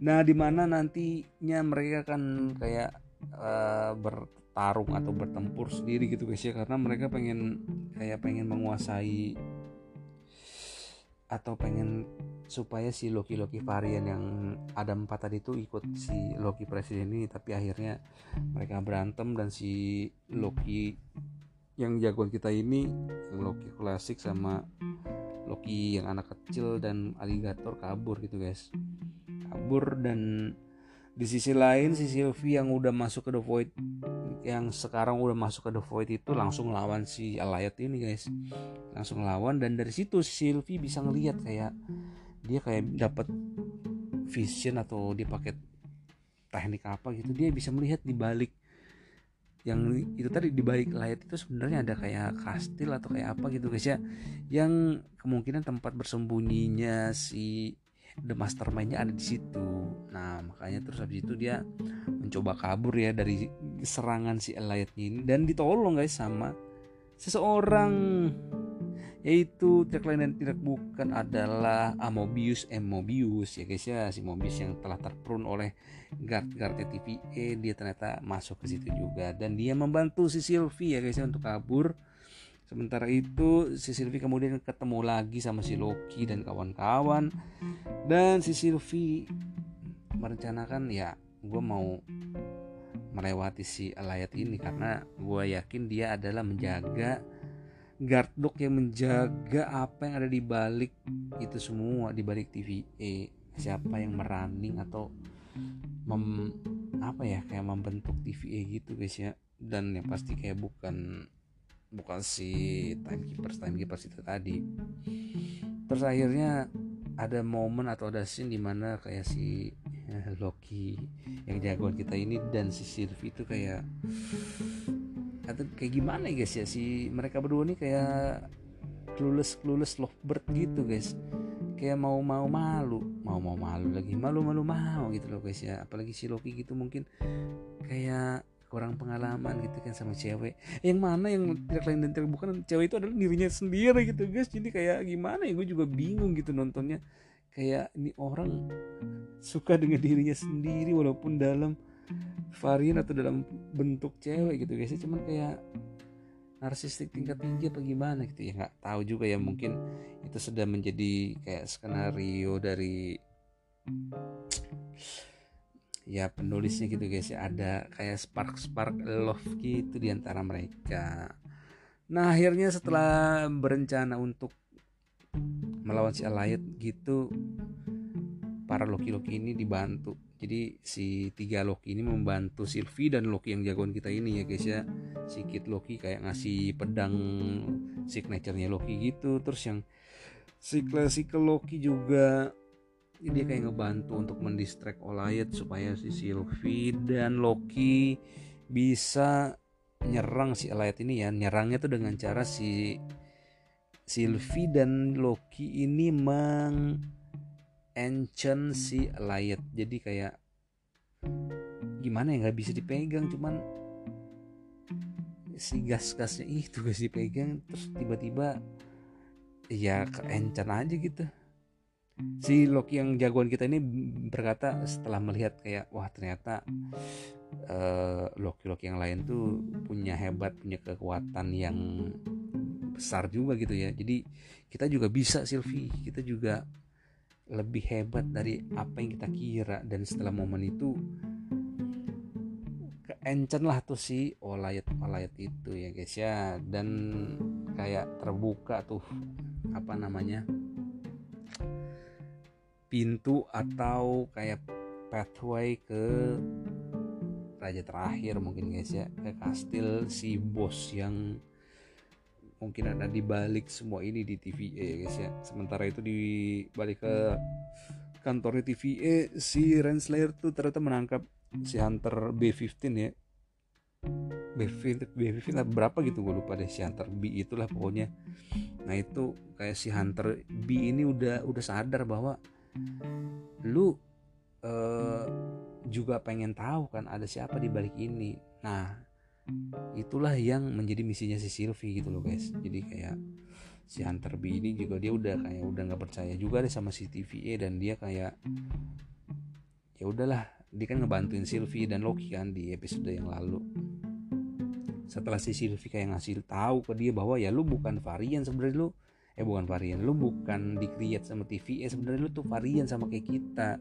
Nah, di mana nantinya mereka akan kayak uh, bertarung atau bertempur sendiri gitu guys ya. Karena mereka pengen kayak pengen menguasai atau pengen supaya si Loki-Loki varian yang ada empat tadi itu ikut si Loki presiden ini tapi akhirnya mereka berantem dan si Loki yang jagoan kita ini yang Loki klasik sama Loki yang anak kecil dan aligator kabur gitu guys. Kabur dan di sisi lain si Sylvie yang udah masuk ke The Void yang sekarang udah masuk ke The Void itu langsung lawan si Alayat ini guys. Langsung lawan dan dari situ si Sylvie bisa ngelihat kayak dia kayak dapat vision atau dia pakai teknik apa gitu dia bisa melihat di balik yang itu tadi di balik layar itu sebenarnya ada kayak kastil atau kayak apa gitu guys ya. Yang kemungkinan tempat bersembunyinya si the mastermindnya ada di situ. Nah makanya terus habis itu dia mencoba kabur ya dari serangan si Elliot ini dan ditolong guys sama seseorang yaitu tagline dan tidak bukan adalah Amobius M Mobius ya guys ya si Mobius yang telah terprun oleh guard-guard TVA dia ternyata masuk ke situ juga. Dan dia membantu si Sylvie ya guys ya untuk kabur. Sementara itu si Sylvie kemudian ketemu lagi sama si Loki dan kawan-kawan. Dan si Sylvie merencanakan ya gue mau melewati si Alayat ini karena gue yakin dia adalah menjaga guard dog yang menjaga apa yang ada di balik itu semua di balik TVA siapa yang merunning atau mem, apa ya kayak membentuk TVA gitu guys ya. Dan yang pasti kayak bukan bukan si timekeepers timekeepers itu tadi. Terus akhirnya ada momen atau ada scene di mana kayak si eh, Loki yang jagoan kita ini dan si Sylvie itu kayak atau kayak gimana guys ya? Si mereka berdua nih kayak clueless clueless lovebird gitu guys. Kayak mau mau malu. Mau mau malu lagi. Malu malu mau gitu loh guys ya. Apalagi si Loki gitu mungkin kayak kurang pengalaman gitu kan sama cewek. Yang mana yang tidak lain dan tidak bukan cewek itu adalah dirinya sendiri gitu guys. Jadi kayak gimana ya? Gue juga bingung gitu nontonnya. Kayak ini orang suka dengan dirinya sendiri walaupun dalam varian atau dalam bentuk cewek gitu. Guys cuman kayak narsistik tingkat tinggi apa gimana gitu ya nggak tahu juga ya. Mungkin itu sudah menjadi kayak skenario dari ya penulisnya gitu guys ya. Ada kayak spark spark love gitu di antara mereka. Nah akhirnya setelah berencana untuk melawan si Alayat gitu para Loki-Loki ini dibantu. Jadi si tiga Loki ini membantu Sylvie dan Loki yang jagoan kita ini ya guys ya. Si Kid Loki kayak ngasih pedang signaturenya Loki gitu. Terus yang si classical Loki juga dia kayak ngebantu untuk mendistract Olayet supaya si Sylvie dan Loki bisa nyerang si Olayet ini ya. Nyerangnya tuh dengan cara si Sylvie dan Loki ini meng enchant si Layet jadi kayak gimana ya nggak bisa dipegang cuman si gas-gasnya itu gak dipegang terus tiba-tiba ya ke enchant aja gitu. Si Loki yang jagoan kita ini berkata setelah melihat kayak wah ternyata uh, Loki-Loki yang lain tuh punya hebat punya kekuatan yang besar juga gitu ya. Jadi kita juga bisa Sylvie. Kita juga lebih hebat dari apa yang kita kira. Dan setelah momen itu keencen lah tuh si olayat olayat itu ya guys ya. Dan kayak terbuka tuh apa namanya pintu atau kayak pathway ke raja terakhir mungkin guys ya. Ke kastil si bos yang mungkin ada di balik semua ini di TVA ya guys ya. Sementara itu di balik ke kantornya TVA si Renslayer tuh ternyata menangkap si Hunter B15 ya. B15 B15 berapa gitu gue lupa deh si Hunter B itulah pokoknya. Nah itu kayak si Hunter B ini udah udah sadar bahwa lu uh, juga pengen tahu kan ada siapa di balik ini. Nah itulah yang menjadi misinya si Sylvie gitu loh guys. Jadi kayak si Hunter B ini juga dia udah kayak udah nggak percaya juga deh sama si TVA dan dia kayak ya udahlah dia kan ngebantuin Sylvie dan Loki kan di episode yang lalu. Setelah si Sylvie kayak ngasih tahu ke dia bahwa ya lu bukan varian sebenarnya lu. Eh bukan varian lu bukan di sama TVA sebenarnya lu tuh varian sama kayak kita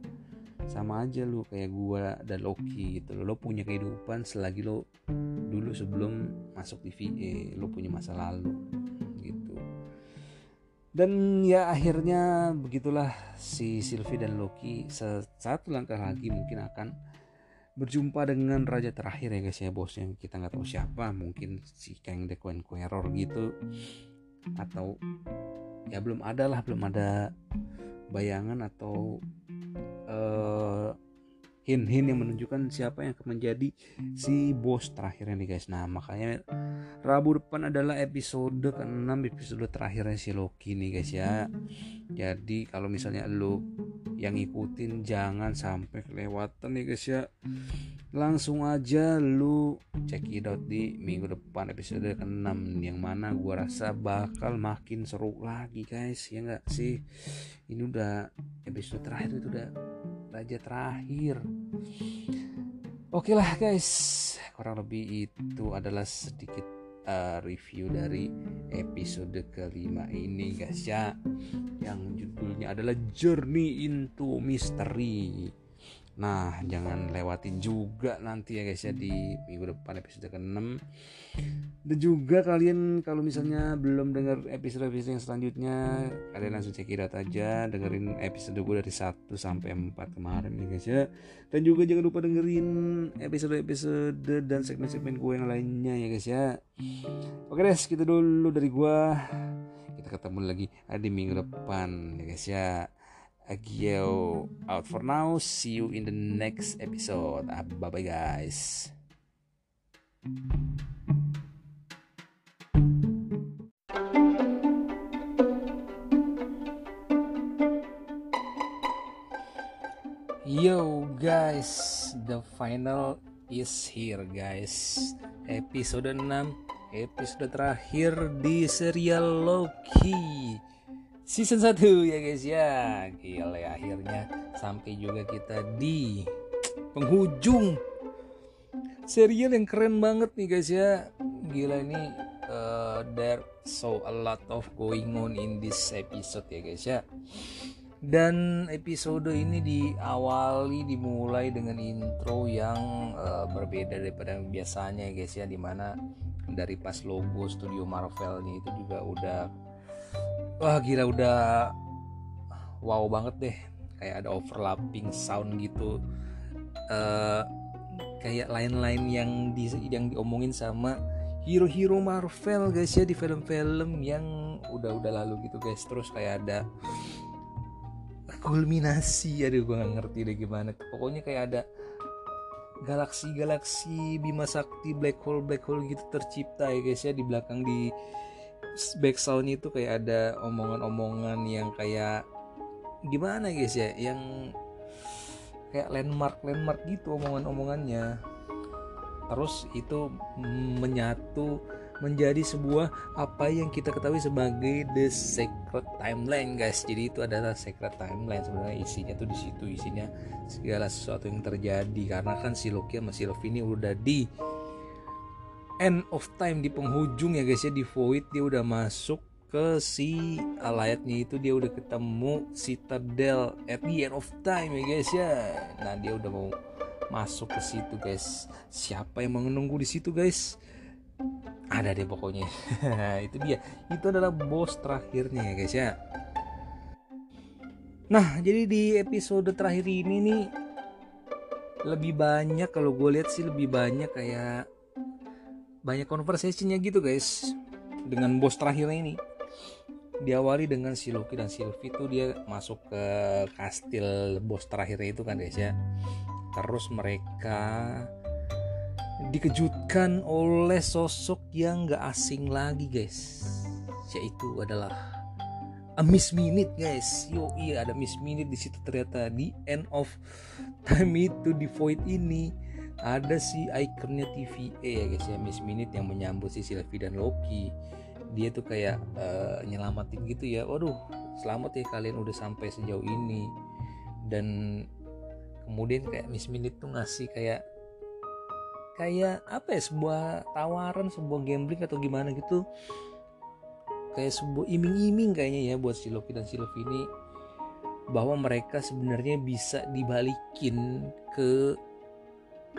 sama aja lu kayak gua dan Loki gitu lo, punya kehidupan selagi lo dulu sebelum masuk TVA lo punya masa lalu gitu. Dan ya akhirnya begitulah si Sylvie dan Loki. Satu langkah lagi mungkin akan berjumpa dengan raja terakhir ya guys ya bosnya kita nggak tahu siapa mungkin si Kang the Conqueror gitu. Atau ya belum ada lah belum ada bayangan atau uh, hint-hint yang menunjukkan siapa yang akan menjadi si bos terakhirnya nih guys. Nah makanya Rabu depan adalah episode ke-6 episode terakhirnya si Loki nih guys ya. Jadi kalau misalnya lu yang ikutin jangan sampai kelewatan ya guys ya langsung aja lu check it out di minggu depan episode ke-6 yang mana gua rasa bakal makin seru lagi guys ya nggak sih ini udah episode terakhir itu udah raja terakhir. Oke lah guys. Kurang lebih itu adalah sedikit uh, review dari episode kelima ini guys ya. Yang judulnya adalah Journey into Mystery Nah, jangan lewatin juga nanti ya guys ya di minggu depan episode ke-6. Dan juga kalian kalau misalnya belum dengar episode-episode yang selanjutnya, kalian langsung cek it aja, dengerin episode gue dari 1 sampai 4 kemarin ya guys ya. Dan juga jangan lupa dengerin episode-episode dan segmen-segmen gue yang lainnya ya guys ya. Oke guys, kita dulu dari gue. Kita ketemu lagi di minggu depan ya guys ya. Agio out for now. See you in the next episode. Ah, bye bye, guys. Yo guys, the final is here guys. Episode 6, episode terakhir di serial Loki season 1 ya guys ya. Gila ya akhirnya sampai juga kita di penghujung serial yang keren banget nih guys ya. Gila ini uh, there so a lot of going on in this episode ya guys ya. Dan episode ini diawali dimulai dengan intro yang uh, berbeda daripada biasanya guys ya. Di mana dari pas logo studio Marvel nih itu juga udah wah gila udah wow banget deh. Kayak ada overlapping sound gitu. Uh, kayak lain-lain yang di yang diomongin sama hero-hero Marvel guys ya di film-film yang udah-udah lalu gitu guys. Terus kayak ada kulminasi. Aduh gue gak ngerti deh gimana. Pokoknya kayak ada galaksi-galaksi Bima Sakti black hole black hole gitu tercipta ya guys ya di belakang di back soundnya itu kayak ada omongan-omongan yang kayak gimana guys ya yang kayak landmark landmark gitu omongan-omongannya. Terus itu menyatu menjadi sebuah apa yang kita ketahui sebagai the secret timeline guys. Jadi itu adalah secret timeline sebenarnya isinya tuh di situ isinya segala sesuatu yang terjadi. Karena kan si Loki sama si ini udah di end of time di penghujung ya guys ya di void dia udah masuk ke si alayatnya itu dia udah ketemu Citadel at the end of time ya guys ya. Nah dia udah mau masuk ke situ guys. Siapa yang menunggu di situ guys? Ada deh pokoknya. Itu dia. Itu adalah bos terakhirnya ya guys ya. Nah jadi di episode terakhir ini nih lebih banyak kalau gue lihat sih lebih banyak kayak banyak conversationnya gitu guys. Dengan bos terakhir ini. Diawali dengan si Loki dan Sylvie itu dia masuk ke kastil bos terakhirnya itu kan guys ya. Terus mereka dikejutkan oleh sosok yang gak asing lagi guys. Yaitu adalah a Miss Minute guys. Yo iya ada Miss Minute di situ ternyata. Di end of time itu di void ini ada si ikonnya TVA ya guys ya Miss Minute yang menyambut si Sylvie dan Loki. Dia tuh kayak uh, nyelamatin gitu ya. Waduh selamat ya kalian udah sampai sejauh ini. Dan kemudian kayak Miss Minute tuh ngasih kayak kayak apa ya sebuah tawaran sebuah gambling atau gimana gitu. Kayak sebuah iming-iming kayaknya ya buat si Loki dan si ini. Bahwa mereka sebenarnya bisa dibalikin ke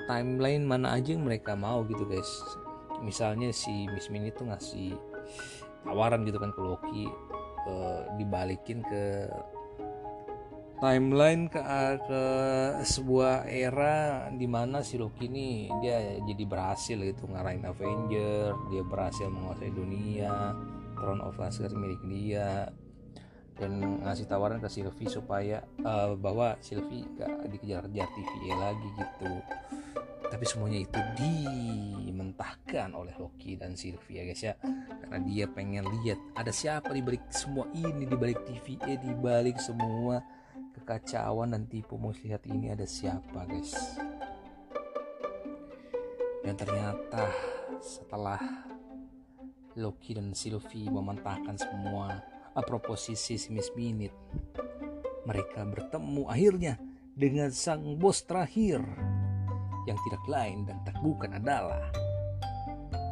timeline mana aja yang mereka mau gitu guys. Misalnya si Miss Min itu ngasih tawaran gitu kan ke Loki uh, dibalikin ke timeline ke, ke sebuah era di mana si Loki ini dia jadi berhasil gitu ngarahin Avenger dia berhasil menguasai dunia Throne of Asgard milik dia dan ngasih tawaran ke Sylvie supaya uh, bahwa Sylvie gak dikejar-kejar TVA lagi gitu. Tapi semuanya itu dimentahkan oleh Loki dan Sylvie ya guys ya. Karena dia pengen lihat ada siapa di balik semua ini di balik TVA di balik semua kekacauan dan tipu. Muslihat ini ada siapa guys. Dan ternyata setelah Loki dan Sylvie mementahkan semua proposisi si Miss Minute. Mereka bertemu akhirnya dengan sang bos terakhir. Yang tidak lain dan tak bukan adalah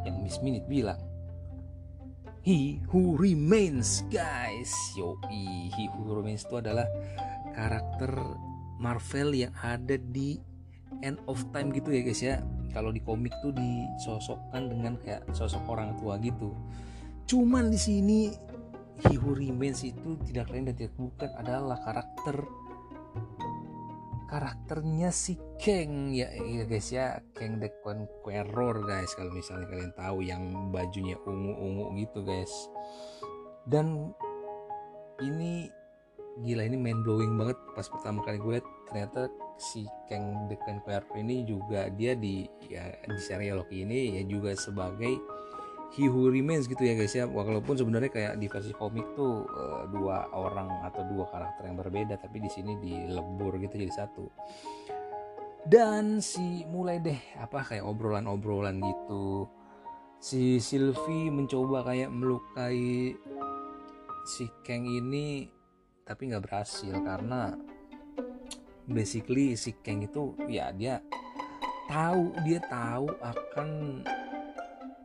yang Miss Minute bilang. He Who Remains guys. Yoi He Who Remains itu adalah karakter Marvel yang ada di End of Time gitu ya guys ya. Kalau di komik tuh disosokkan dengan kayak sosok orang tua gitu. Cuman di sini He Who Remains itu tidak lain dan tidak bukan adalah karakter. Karakternya si Kang ya, ya guys ya. Kang the Conqueror guys kalau misalnya kalian tahu yang bajunya ungu-ungu gitu guys. Dan ini gila ini main blowing banget. Pas pertama kali gue lihat ternyata si Kang the Conqueror ini juga dia di ya di serial ini ya juga sebagai He Who Remains gitu ya guys ya. Walaupun sebenarnya kayak di versi komik tuh uh, dua orang atau dua karakter yang berbeda tapi di sini dilebur gitu jadi satu. Dan si mulai deh apa kayak obrolan-obrolan gitu. Si Sylvie mencoba kayak melukai si Kang ini tapi nggak berhasil karena basically si Kang itu ya dia tahu dia tahu akan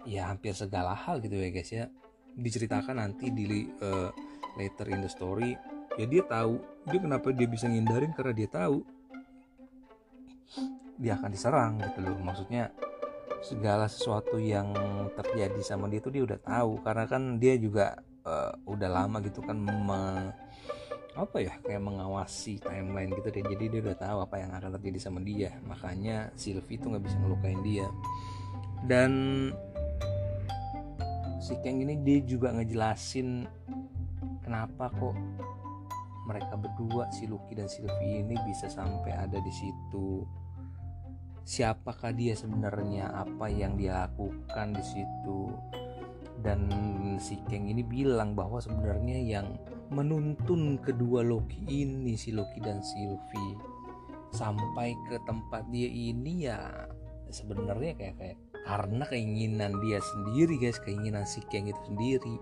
ya hampir segala hal gitu ya guys ya. Diceritakan nanti di uh, later in the story ya dia tahu dia kenapa dia bisa ngindarin karena dia tahu dia akan diserang gitu loh. Maksudnya segala sesuatu yang terjadi sama dia tuh dia udah tahu karena kan dia juga uh, udah lama gitu kan apa ya kayak mengawasi timeline gitu deh. Jadi dia udah tahu apa yang akan terjadi sama dia. Makanya Sylvie tuh nggak bisa ngelukain dia. Dan si Kang ini dia juga ngejelasin kenapa kok mereka berdua si Lucky dan Sylvie ini bisa sampai ada di situ. Siapakah dia sebenarnya? Apa yang dia lakukan di situ? Dan si Kang ini bilang bahwa sebenarnya yang menuntun kedua Loki ini si Loki dan Sylvie sampai ke tempat dia ini ya sebenarnya kayak kayak karena keinginan dia sendiri guys. Keinginan si Kang itu sendiri.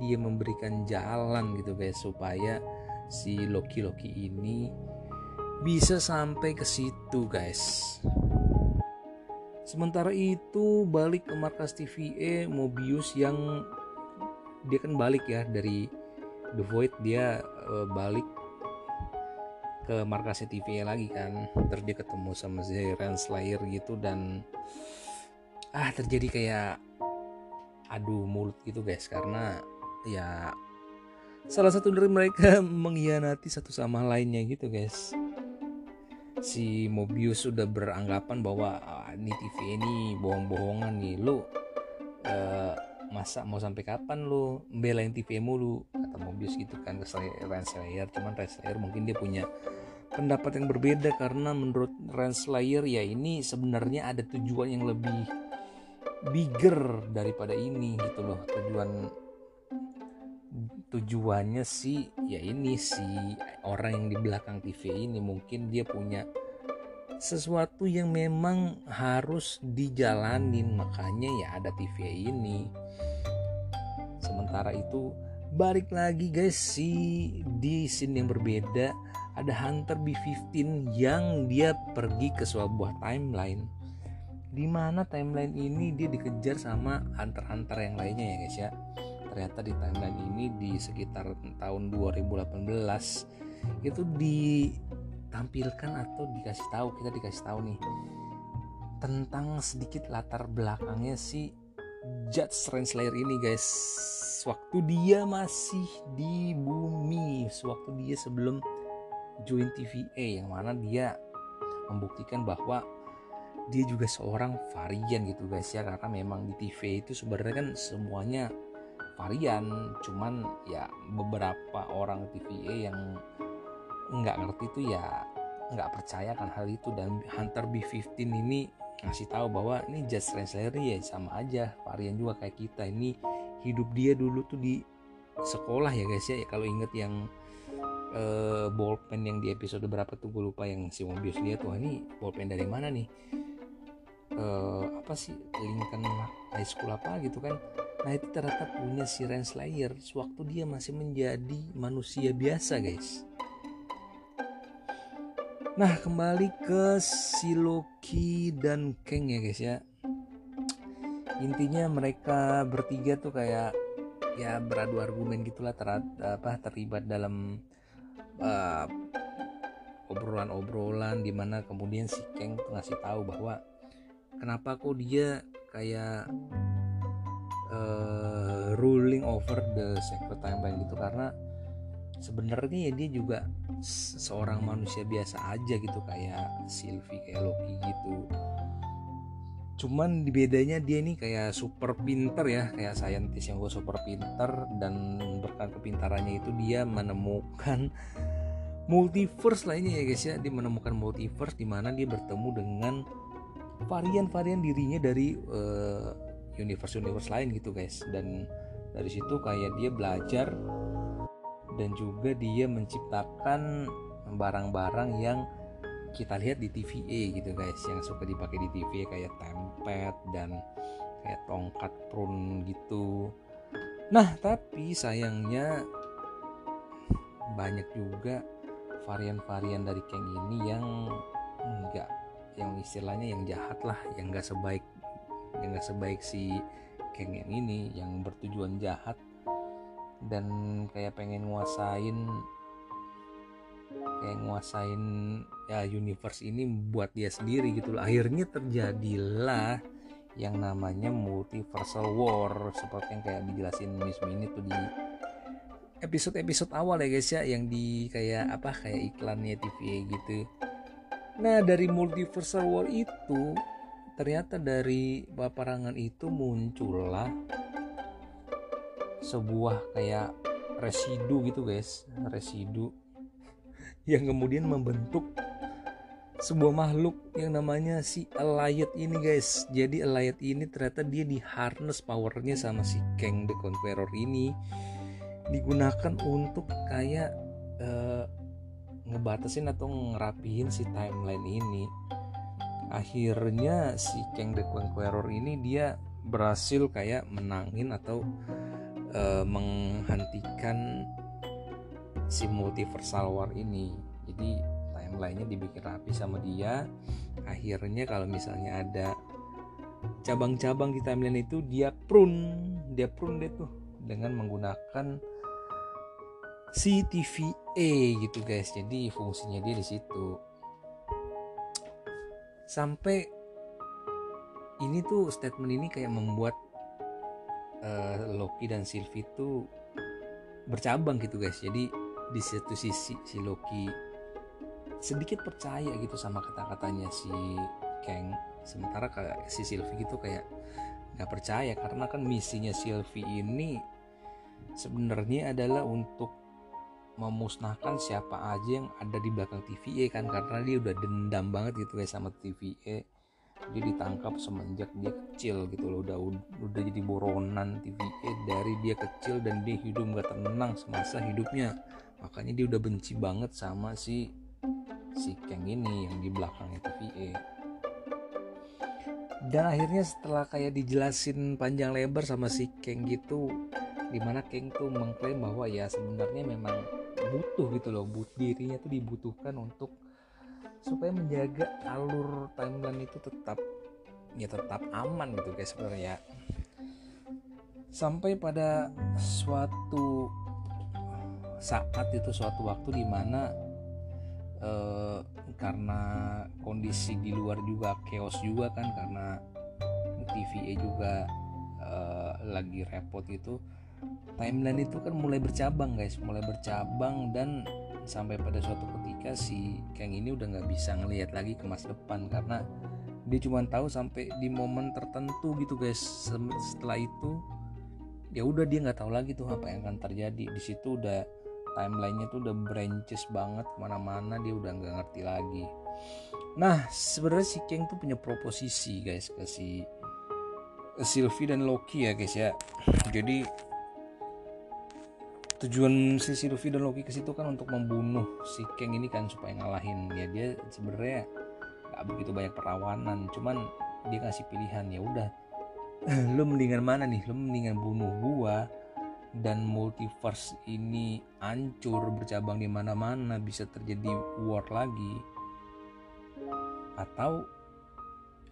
Dia memberikan jalan gitu guys supaya si Loki Loki ini bisa sampai ke situ guys. Sementara itu balik ke markas TVA Mobius yang dia kan balik ya dari The Void dia uh, balik ke markasnya TVA lagi kan. Terus dia ketemu sama si Renslayer gitu dan ah terjadi kayak adu mulut gitu guys. Karena ya salah satu dari mereka mengkhianati satu sama lainnya gitu guys. Si Mobius sudah beranggapan bahwa ah, ini TV ini bohong-bohongan nih. Lu uh, masa mau sampai kapan lu belain TV mulu? Kata Mobius gitu kan ke Renslayer cuman Renslayer mungkin dia punya pendapat yang berbeda karena menurut Renslayer ya ini sebenarnya ada tujuan yang lebih bigger daripada ini gitu loh. Tujuan tujuannya sih ya ini si orang yang di belakang TV ini mungkin dia punya sesuatu yang memang harus dijalanin. Makanya ya ada TV ini. Sementara itu balik lagi guys si di scene yang berbeda ada Hunter B15 yang dia pergi ke sebuah timeline di mana timeline ini dia dikejar sama hunter-hunter yang lainnya ya guys ya. Ternyata di timeline ini di sekitar tahun 2018 itu ditampilkan atau dikasih tahu kita dikasih tahu nih tentang sedikit latar belakangnya si Judge Renslayer ini guys. Waktu dia masih di bumi waktu dia sebelum join TVA yang mana dia membuktikan bahwa dia juga seorang varian gitu guys ya karena memang di TV itu sebenarnya kan semuanya varian cuman ya beberapa orang TVA yang nggak ngerti itu ya nggak percaya kan hal itu. Dan Hunter B15 ini ngasih tahu bahwa ini Just Translator ya sama aja varian juga kayak kita. Ini hidup dia dulu tuh di sekolah ya guys ya. Kalau inget yang uh, bolpen yang di episode berapa tuh gue lupa yang si Mobius lihat tuh ini bolpen dari mana nih uh, apa sih Lincoln High School apa gitu kan. Nah itu ternyata punya si Renslayer sewaktu dia masih menjadi manusia biasa guys. Nah kembali ke si Loki dan Kang ya guys ya. Intinya mereka bertiga tuh kayak ya beradu argumen gitulah ter apa terlibat dalam uh, obrolan-obrolan di mana kemudian si Kang ngasih tahu bahwa kenapa kok dia kayak uh, ruling over the sacred timeline gitu. Karena sebenarnya ya dia juga seorang manusia biasa aja gitu kayak Sylvie kayak Loki gitu. Cuman bedanya dia ini kayak super pinter ya kayak saintis yang gue super pinter dan berkat kepintarannya itu dia menemukan multiverse lainnya ya guys ya. Dia menemukan multiverse di mana dia bertemu dengan varian-varian dirinya dari uh, universe-universe lain gitu guys. Dan dari situ kayak dia belajar dan juga dia menciptakan barang-barang yang kita lihat di TVA gitu guys. Yang suka dipakai di TVA kayak tempet dan kayak tongkat prun gitu. Nah tapi sayangnya banyak juga varian-varian dari Kang ini yang enggak yang istilahnya yang jahat lah yang nggak sebaik yang nggak sebaik si Kang yang ini yang bertujuan jahat. Dan kayak pengen nguasain kayak nguasain ya universe ini buat dia sendiri gitu loh. Akhirnya terjadilah yang namanya multiversal war seperti yang kayak dijelasin Miss Mini tuh di episode-episode awal ya guys ya yang di kayak apa kayak iklannya TV gitu Nah dari multiversal war itu ternyata dari paparangan itu muncullah sebuah kayak residu gitu guys. Residu yang kemudian membentuk sebuah makhluk yang namanya si Allied ini guys. Jadi Allied ini ternyata dia di harness powernya sama si Kang the Conqueror ini. Digunakan untuk kayak uh, ngebatasin atau ngerapihin si timeline ini. Akhirnya si Kang the Conqueror ini dia berhasil kayak menangin atau uh, menghentikan si multiversal war ini. Jadi timelinenya dibikin rapi sama dia. Akhirnya kalau misalnya ada cabang-cabang di timeline itu dia prune dia prune deh tuh dengan menggunakan CTVA gitu guys. Jadi fungsinya dia di situ. Sampai ini tuh statement ini kayak membuat uh, Loki dan Sylvie itu bercabang gitu guys. Jadi di satu sisi si Loki sedikit percaya gitu sama kata-katanya si Kang. Sementara kayak si Sylvie gitu kayak nggak percaya. Karena kan misinya Sylvie ini sebenarnya adalah untuk memusnahkan siapa aja yang ada di belakang TVA kan karena dia udah dendam banget gitu guys sama TVA dia ditangkap semenjak dia kecil gitu loh udah udah jadi boronan TVA dari dia kecil dan dia hidup gak tenang semasa hidupnya. Makanya dia udah benci banget sama si si Kang ini yang di belakangnya TVA dan akhirnya setelah kayak dijelasin panjang lebar sama si Kang gitu di mana Kang tuh mengklaim bahwa ya sebenarnya memang butuh gitu loh but dirinya tuh dibutuhkan untuk supaya menjaga alur timeline itu tetap ya tetap aman gitu guys sebenarnya. Sampai pada suatu saat itu suatu waktu di mana eh, karena kondisi di luar juga chaos juga kan karena TVA juga eh, lagi repot itu timeline itu kan mulai bercabang guys. Mulai bercabang dan sampai pada suatu ketika si Kang ini udah nggak bisa ngelihat lagi ke masa depan karena dia cuma tahu sampai di momen tertentu gitu guys. Setelah itu ya udah dia nggak tahu lagi tuh apa yang akan terjadi. Di situ udah timelinenya tuh udah branches banget ke mana-mana dia udah nggak ngerti lagi. Nah sebenarnya si Kang tuh punya proposisi guys ke si Sylvie dan Loki ya guys ya. Jadi tujuan si Sylvie dan Loki ke situ kan untuk membunuh si Kang ini kan supaya ngalahin ya dia sebenarnya nggak begitu banyak perlawanan cuman dia ngasih pilihan ya udah. Lo mendingan mana nih? Lo mendingan bunuh gua dan multiverse ini hancur bercabang di mana-mana bisa terjadi war lagi. Atau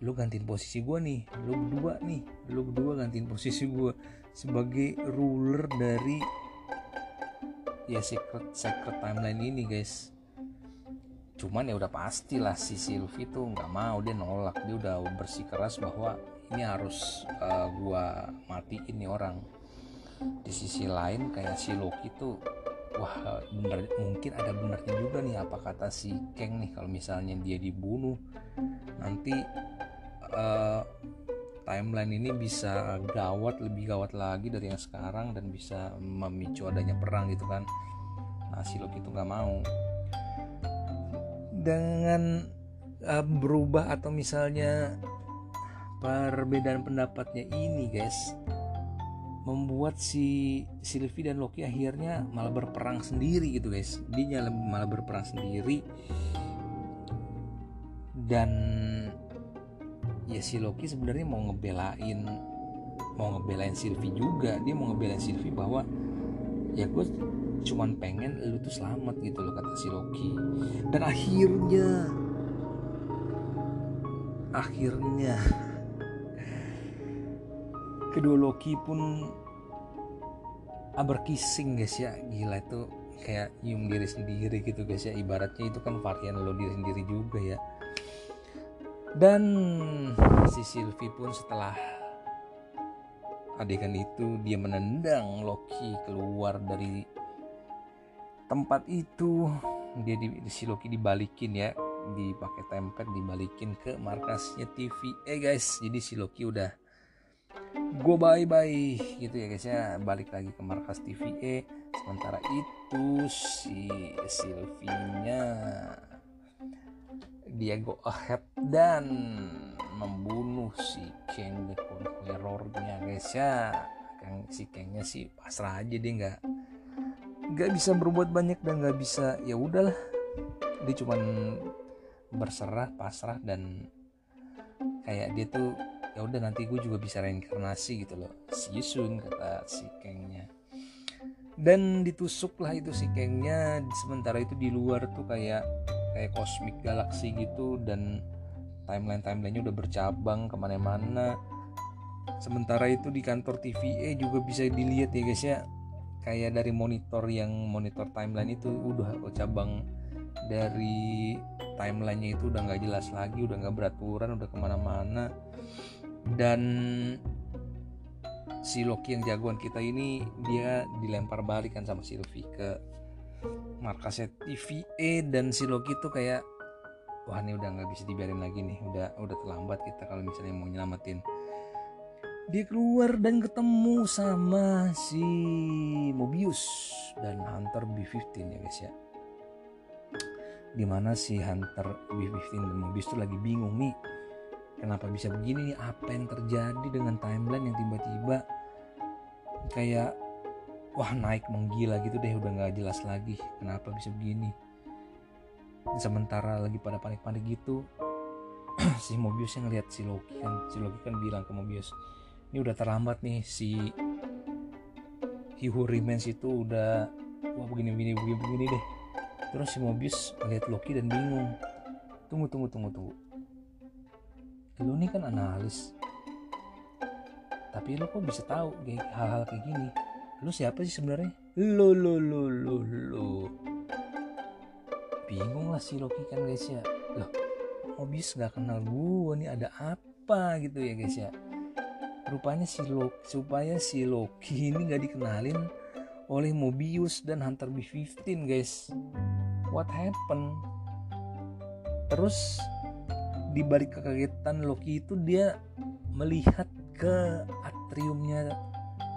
lu gantiin posisi gue nih lu berdua nih. Lu berdua gantiin posisi gue sebagai ruler dari ya secret secret timeline ini guys. Cuman ya udah pastilah si Sylvie tuh nggak mau dia nolak. Dia udah bersikeras bahwa ini harus uh, gua matiin nih orang. Di sisi lain kayak si Loki tuh wah bener mungkin ada benarnya juga nih apa kata si Kang nih kalau misalnya dia dibunuh. Nanti uh, timeline ini bisa gawat lebih gawat lagi dari yang sekarang dan bisa memicu adanya perang gitu kan. Nah si Loki itu nggak mau. Dengan uh, berubah atau misalnya perbedaan pendapatnya ini guys membuat si Sylvie dan Loki akhirnya malah berperang sendiri gitu guys. Dia malah berperang sendiri. Dan ya si Loki sebenarnya mau ngebelain mau ngebelain Sylvie juga. Dia mau ngebelain Sylvie bahwa ya gue cuman pengen lu tuh selamat gitu loh kata si Loki. Dan akhirnya akhirnya kedua Loki pun berkissing guys ya. Gila itu kayak nyium diri sendiri gitu guys ya. Ibaratnya itu kan varian lo diri sendiri juga ya dan si Sylvie pun setelah adegan itu dia menendang Loki keluar dari tempat itu. Dia di, si Loki dibalikin ya dipakai temper dibalikin ke markasnya TVA eh guys jadi si Loki udah go bye bye gitu ya guys ya. Balik lagi ke markas TVA sementara itu si Sylvie-nya dia go ahead dan membunuh si King the Conqueror-nya guys. Ya kan si Kangnya sih pasrah aja dia nggak nggak bisa berbuat banyak dan nggak bisa ya udahlah. Dia cuman berserah pasrah dan kayak dia tuh ya udah nanti gue juga bisa reinkarnasi gitu loh. See you soon kata si Kangnya. Dan ditusuklah itu si Kangnya sementara itu di luar tuh kayak kayak kosmik galaksi gitu dan timeline timelinenya udah bercabang ke mana-mana. Sementara itu di kantor TVA juga bisa dilihat ya guys ya. Kayak dari monitor yang monitor timeline itu udah cabang dari timelinenya itu udah nggak jelas lagi udah nggak beraturan udah ke mana-mana. Dan si Loki yang jagoan kita ini dia dilempar balik kan sama Sylvie ke markasnya TVA dan si Loki tuh kayak wah ini udah nggak bisa dibiarin lagi nih udah udah terlambat kita kalau misalnya mau nyelamatin. Dia keluar dan ketemu sama si Mobius dan Hunter B15 ya guys ya. Di mana si Hunter B15 dan Mobius tuh lagi bingung nih kenapa bisa begini nih? Apa yang terjadi dengan timeline yang tiba-tiba? Kayak wah naik menggila gitu deh udah nggak jelas lagi kenapa bisa begini. Sementara lagi pada panik-panik gitu si Mobius yang ngeliat si Loki kan si Loki kan bilang ke Mobius ini udah terlambat nih si Who Remains itu udah wah begini begini begini begini deh. Terus si Mobius ngeliat Loki dan bingung. Tunggu tunggu tunggu tunggu. Lu ini kan analis. Tapi lu kok bisa tahu hal-hal kayak gini lu siapa sih sebenarnya? Lo lo lo lo lo bingung lah si Loki kan guys ya. Loh Mobius nggak kenal gua nih ada apa gitu ya guys ya? Rupanya si Loki supaya si Loki ini nggak dikenalin oleh Mobius dan Hunter B15 guys. What happened? Terus di balik kekagetan Loki itu dia melihat ke atriumnya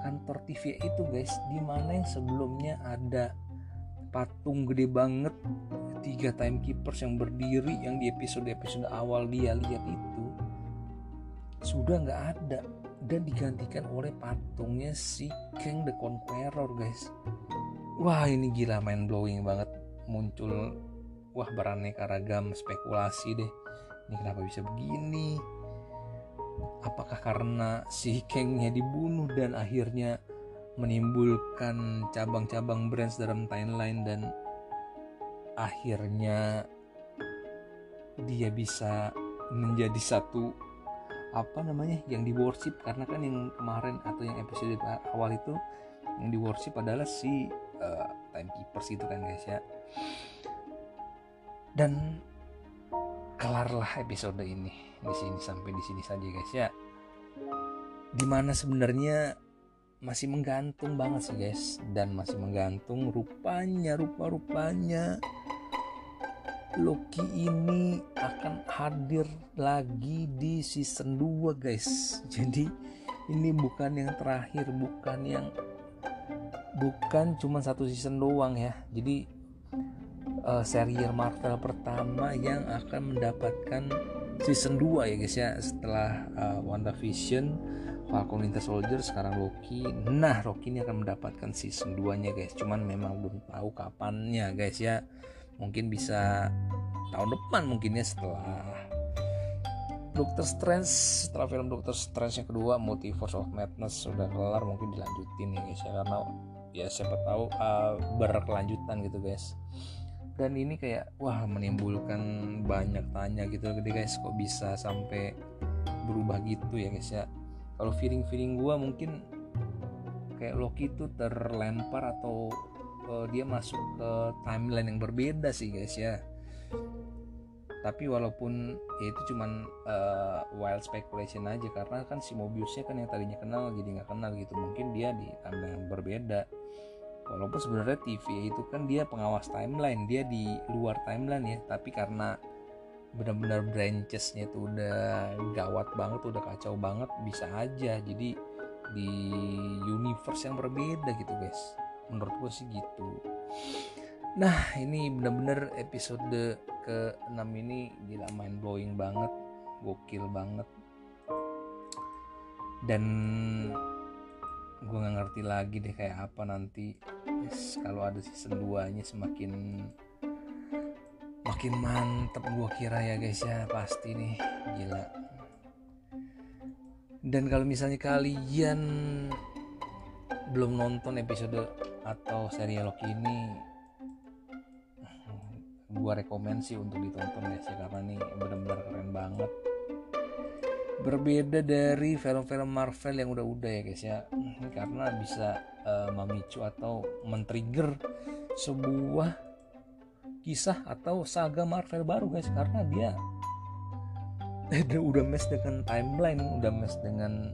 kantor TV itu guys di mana yang sebelumnya ada patung gede banget tiga timekeepers yang berdiri yang di episode episode awal dia lihat itu sudah nggak ada. Dan digantikan oleh patungnya si King the Conqueror guys. Wah ini gila main blowing banget. Muncul wah beraneka ragam spekulasi deh. Ini kenapa bisa begini apakah karena si Kengnya dibunuh dan akhirnya menimbulkan cabang-cabang brands dalam timeline dan akhirnya dia bisa menjadi satu apa namanya yang di worship karena kan yang kemarin atau yang episode awal itu yang di worship adalah si uh, timekeepers itu kan guys ya. Dan kelarlah episode ini di sini sampai di sini saja guys ya. Di mana sebenarnya masih menggantung banget sih guys dan masih menggantung rupanya rupa-rupanya Loki ini akan hadir lagi di season 2 guys. Jadi ini bukan yang terakhir bukan yang bukan cuma satu season doang ya. Jadi uh, serial Marvel pertama yang akan mendapatkan season 2 ya guys ya setelah uh, WandaVision Falcon Winter Soldier sekarang Loki. Nah Loki ini akan mendapatkan season 2 nya guys. Cuman memang belum tahu kapannya guys ya. Mungkin bisa tahun depan mungkin ya setelah Doctor Strange setelah film Doctor Strange yang kedua Multiverse of Madness sudah kelar mungkin dilanjutin ya guys ya. Karena ya siapa tahu uh, berkelanjutan gitu guys dan ini kayak wah menimbulkan banyak tanya gitu jadi guys kok bisa sampai berubah gitu ya guys ya? Kalau feeling feeling gue mungkin kayak Loki itu terlempar atau uh, dia masuk ke timeline yang berbeda sih guys ya. Tapi walaupun ya itu cuman uh, wild speculation aja karena kan si Mobiusnya kan yang tadinya kenal jadi nggak kenal gitu. Mungkin dia di timeline yang berbeda walaupun sebenarnya TV itu kan dia pengawas timeline dia di luar timeline ya. Tapi karena benar-benar branchesnya tuh udah gawat banget udah kacau banget bisa aja jadi di universe yang berbeda gitu guys. Menurut gue sih gitu. Nah ini bener-bener episode ke 6 ini gila main blowing banget gokil banget. Dan gue nggak ngerti lagi deh kayak apa nanti. Yes, kalau ada season 2 nya semakin makin mantep gue kira ya guys ya pasti nih. Gila. Dan kalau misalnya kalian belum nonton episode atau serial Loki ini gue rekomend sih untuk ditonton guys ya karena ini benar-benar keren banget berbeda dari film-film Marvel yang udah-udah ya guys ya. Karena bisa uh, memicu atau men-trigger sebuah kisah atau saga Marvel baru guys karena dia udah mes dengan timeline udah mes dengan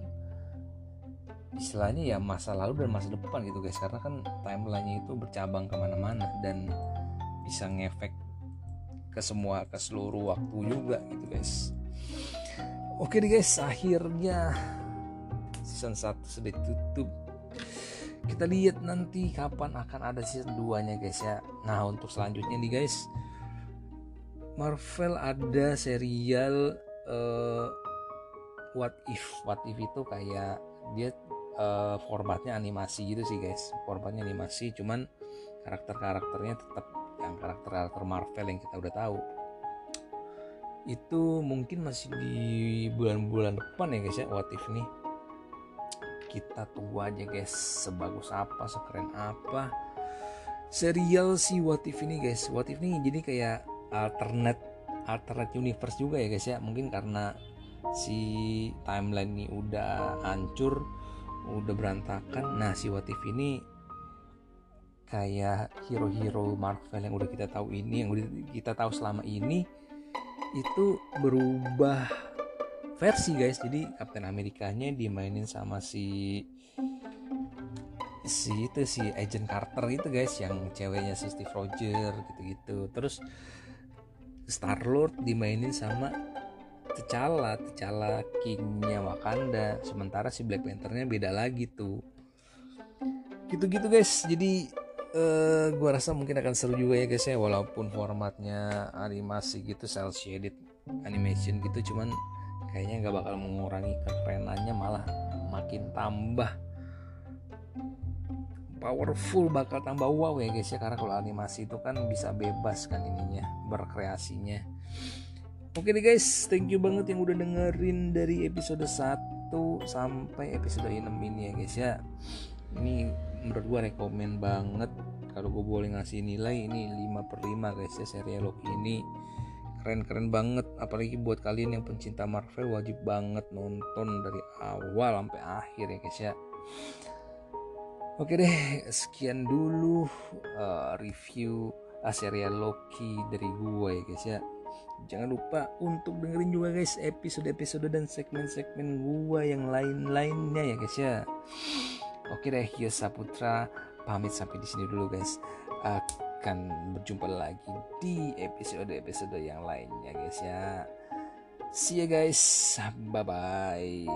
istilahnya ya masa lalu dan masa depan gitu guys. Karena kan timelinenya itu bercabang ke mana-mana dan bisa ngefek ke semua ke seluruh waktu juga gitu guys oke deh guys akhirnya season 1 sudah tutup. Kita lihat nanti kapan akan ada season 2 nya guys ya. Nah untuk selanjutnya nih guys. Marvel ada serial uh, What If. What If itu kayak dia uh, formatnya animasi gitu sih guys. Formatnya animasi cuman karakter-karakternya tetap yang karakter-karakter Marvel yang kita udah tahu itu mungkin masih di bulan-bulan depan ya guys ya. What If nih? Kita tunggu aja guys. Sebagus apa sekeren apa? Serial si What If ini guys. What If ini jadi kayak alternate alternate universe juga ya guys ya. Mungkin karena si timeline ini udah hancur udah berantakan. Nah si What If ini kayak hero-hero Marvel yang udah kita tahu ini yang udah kita tahu selama ini itu berubah versi guys. Jadi Captain Amerikanya dimainin sama si si itu si Agent Carter itu guys yang ceweknya si Steve Roger gitu-gitu. Terus Star Lord dimainin sama T'Challa. T'Challa kingnya Wakanda. Sementara si Black Panthernya beda lagi tuh. Gitu-gitu guys. Jadi uh, gua rasa mungkin akan seru juga ya guys ya walaupun formatnya animasi gitu cel shaded animation gitu cuman kayaknya nggak bakal mengurangi kekerenannya malah makin tambah powerful bakal tambah wow ya guys ya karena kalau animasi itu kan bisa bebas kan ininya berkreasinya Oke deh guys, thank you banget yang udah dengerin dari episode 1 sampai episode 6 ini ya guys ya. Ini menurut gue rekomen banget kalau gue boleh ngasih nilai ini 5 per 5 guys ya serial Loki ini keren-keren banget apalagi buat kalian yang pencinta Marvel wajib banget nonton dari awal sampai akhir ya guys ya Oke deh, sekian dulu uh, review uh, serial Loki dari gue ya guys ya. Jangan lupa untuk dengerin juga guys episode-episode dan segmen-segmen gue yang lain-lainnya ya guys ya. Oke deh, Hiya Saputra pamit sampai di sini dulu guys. Akan berjumpa lagi di episode-episode yang lainnya guys ya. See you guys. Bye bye.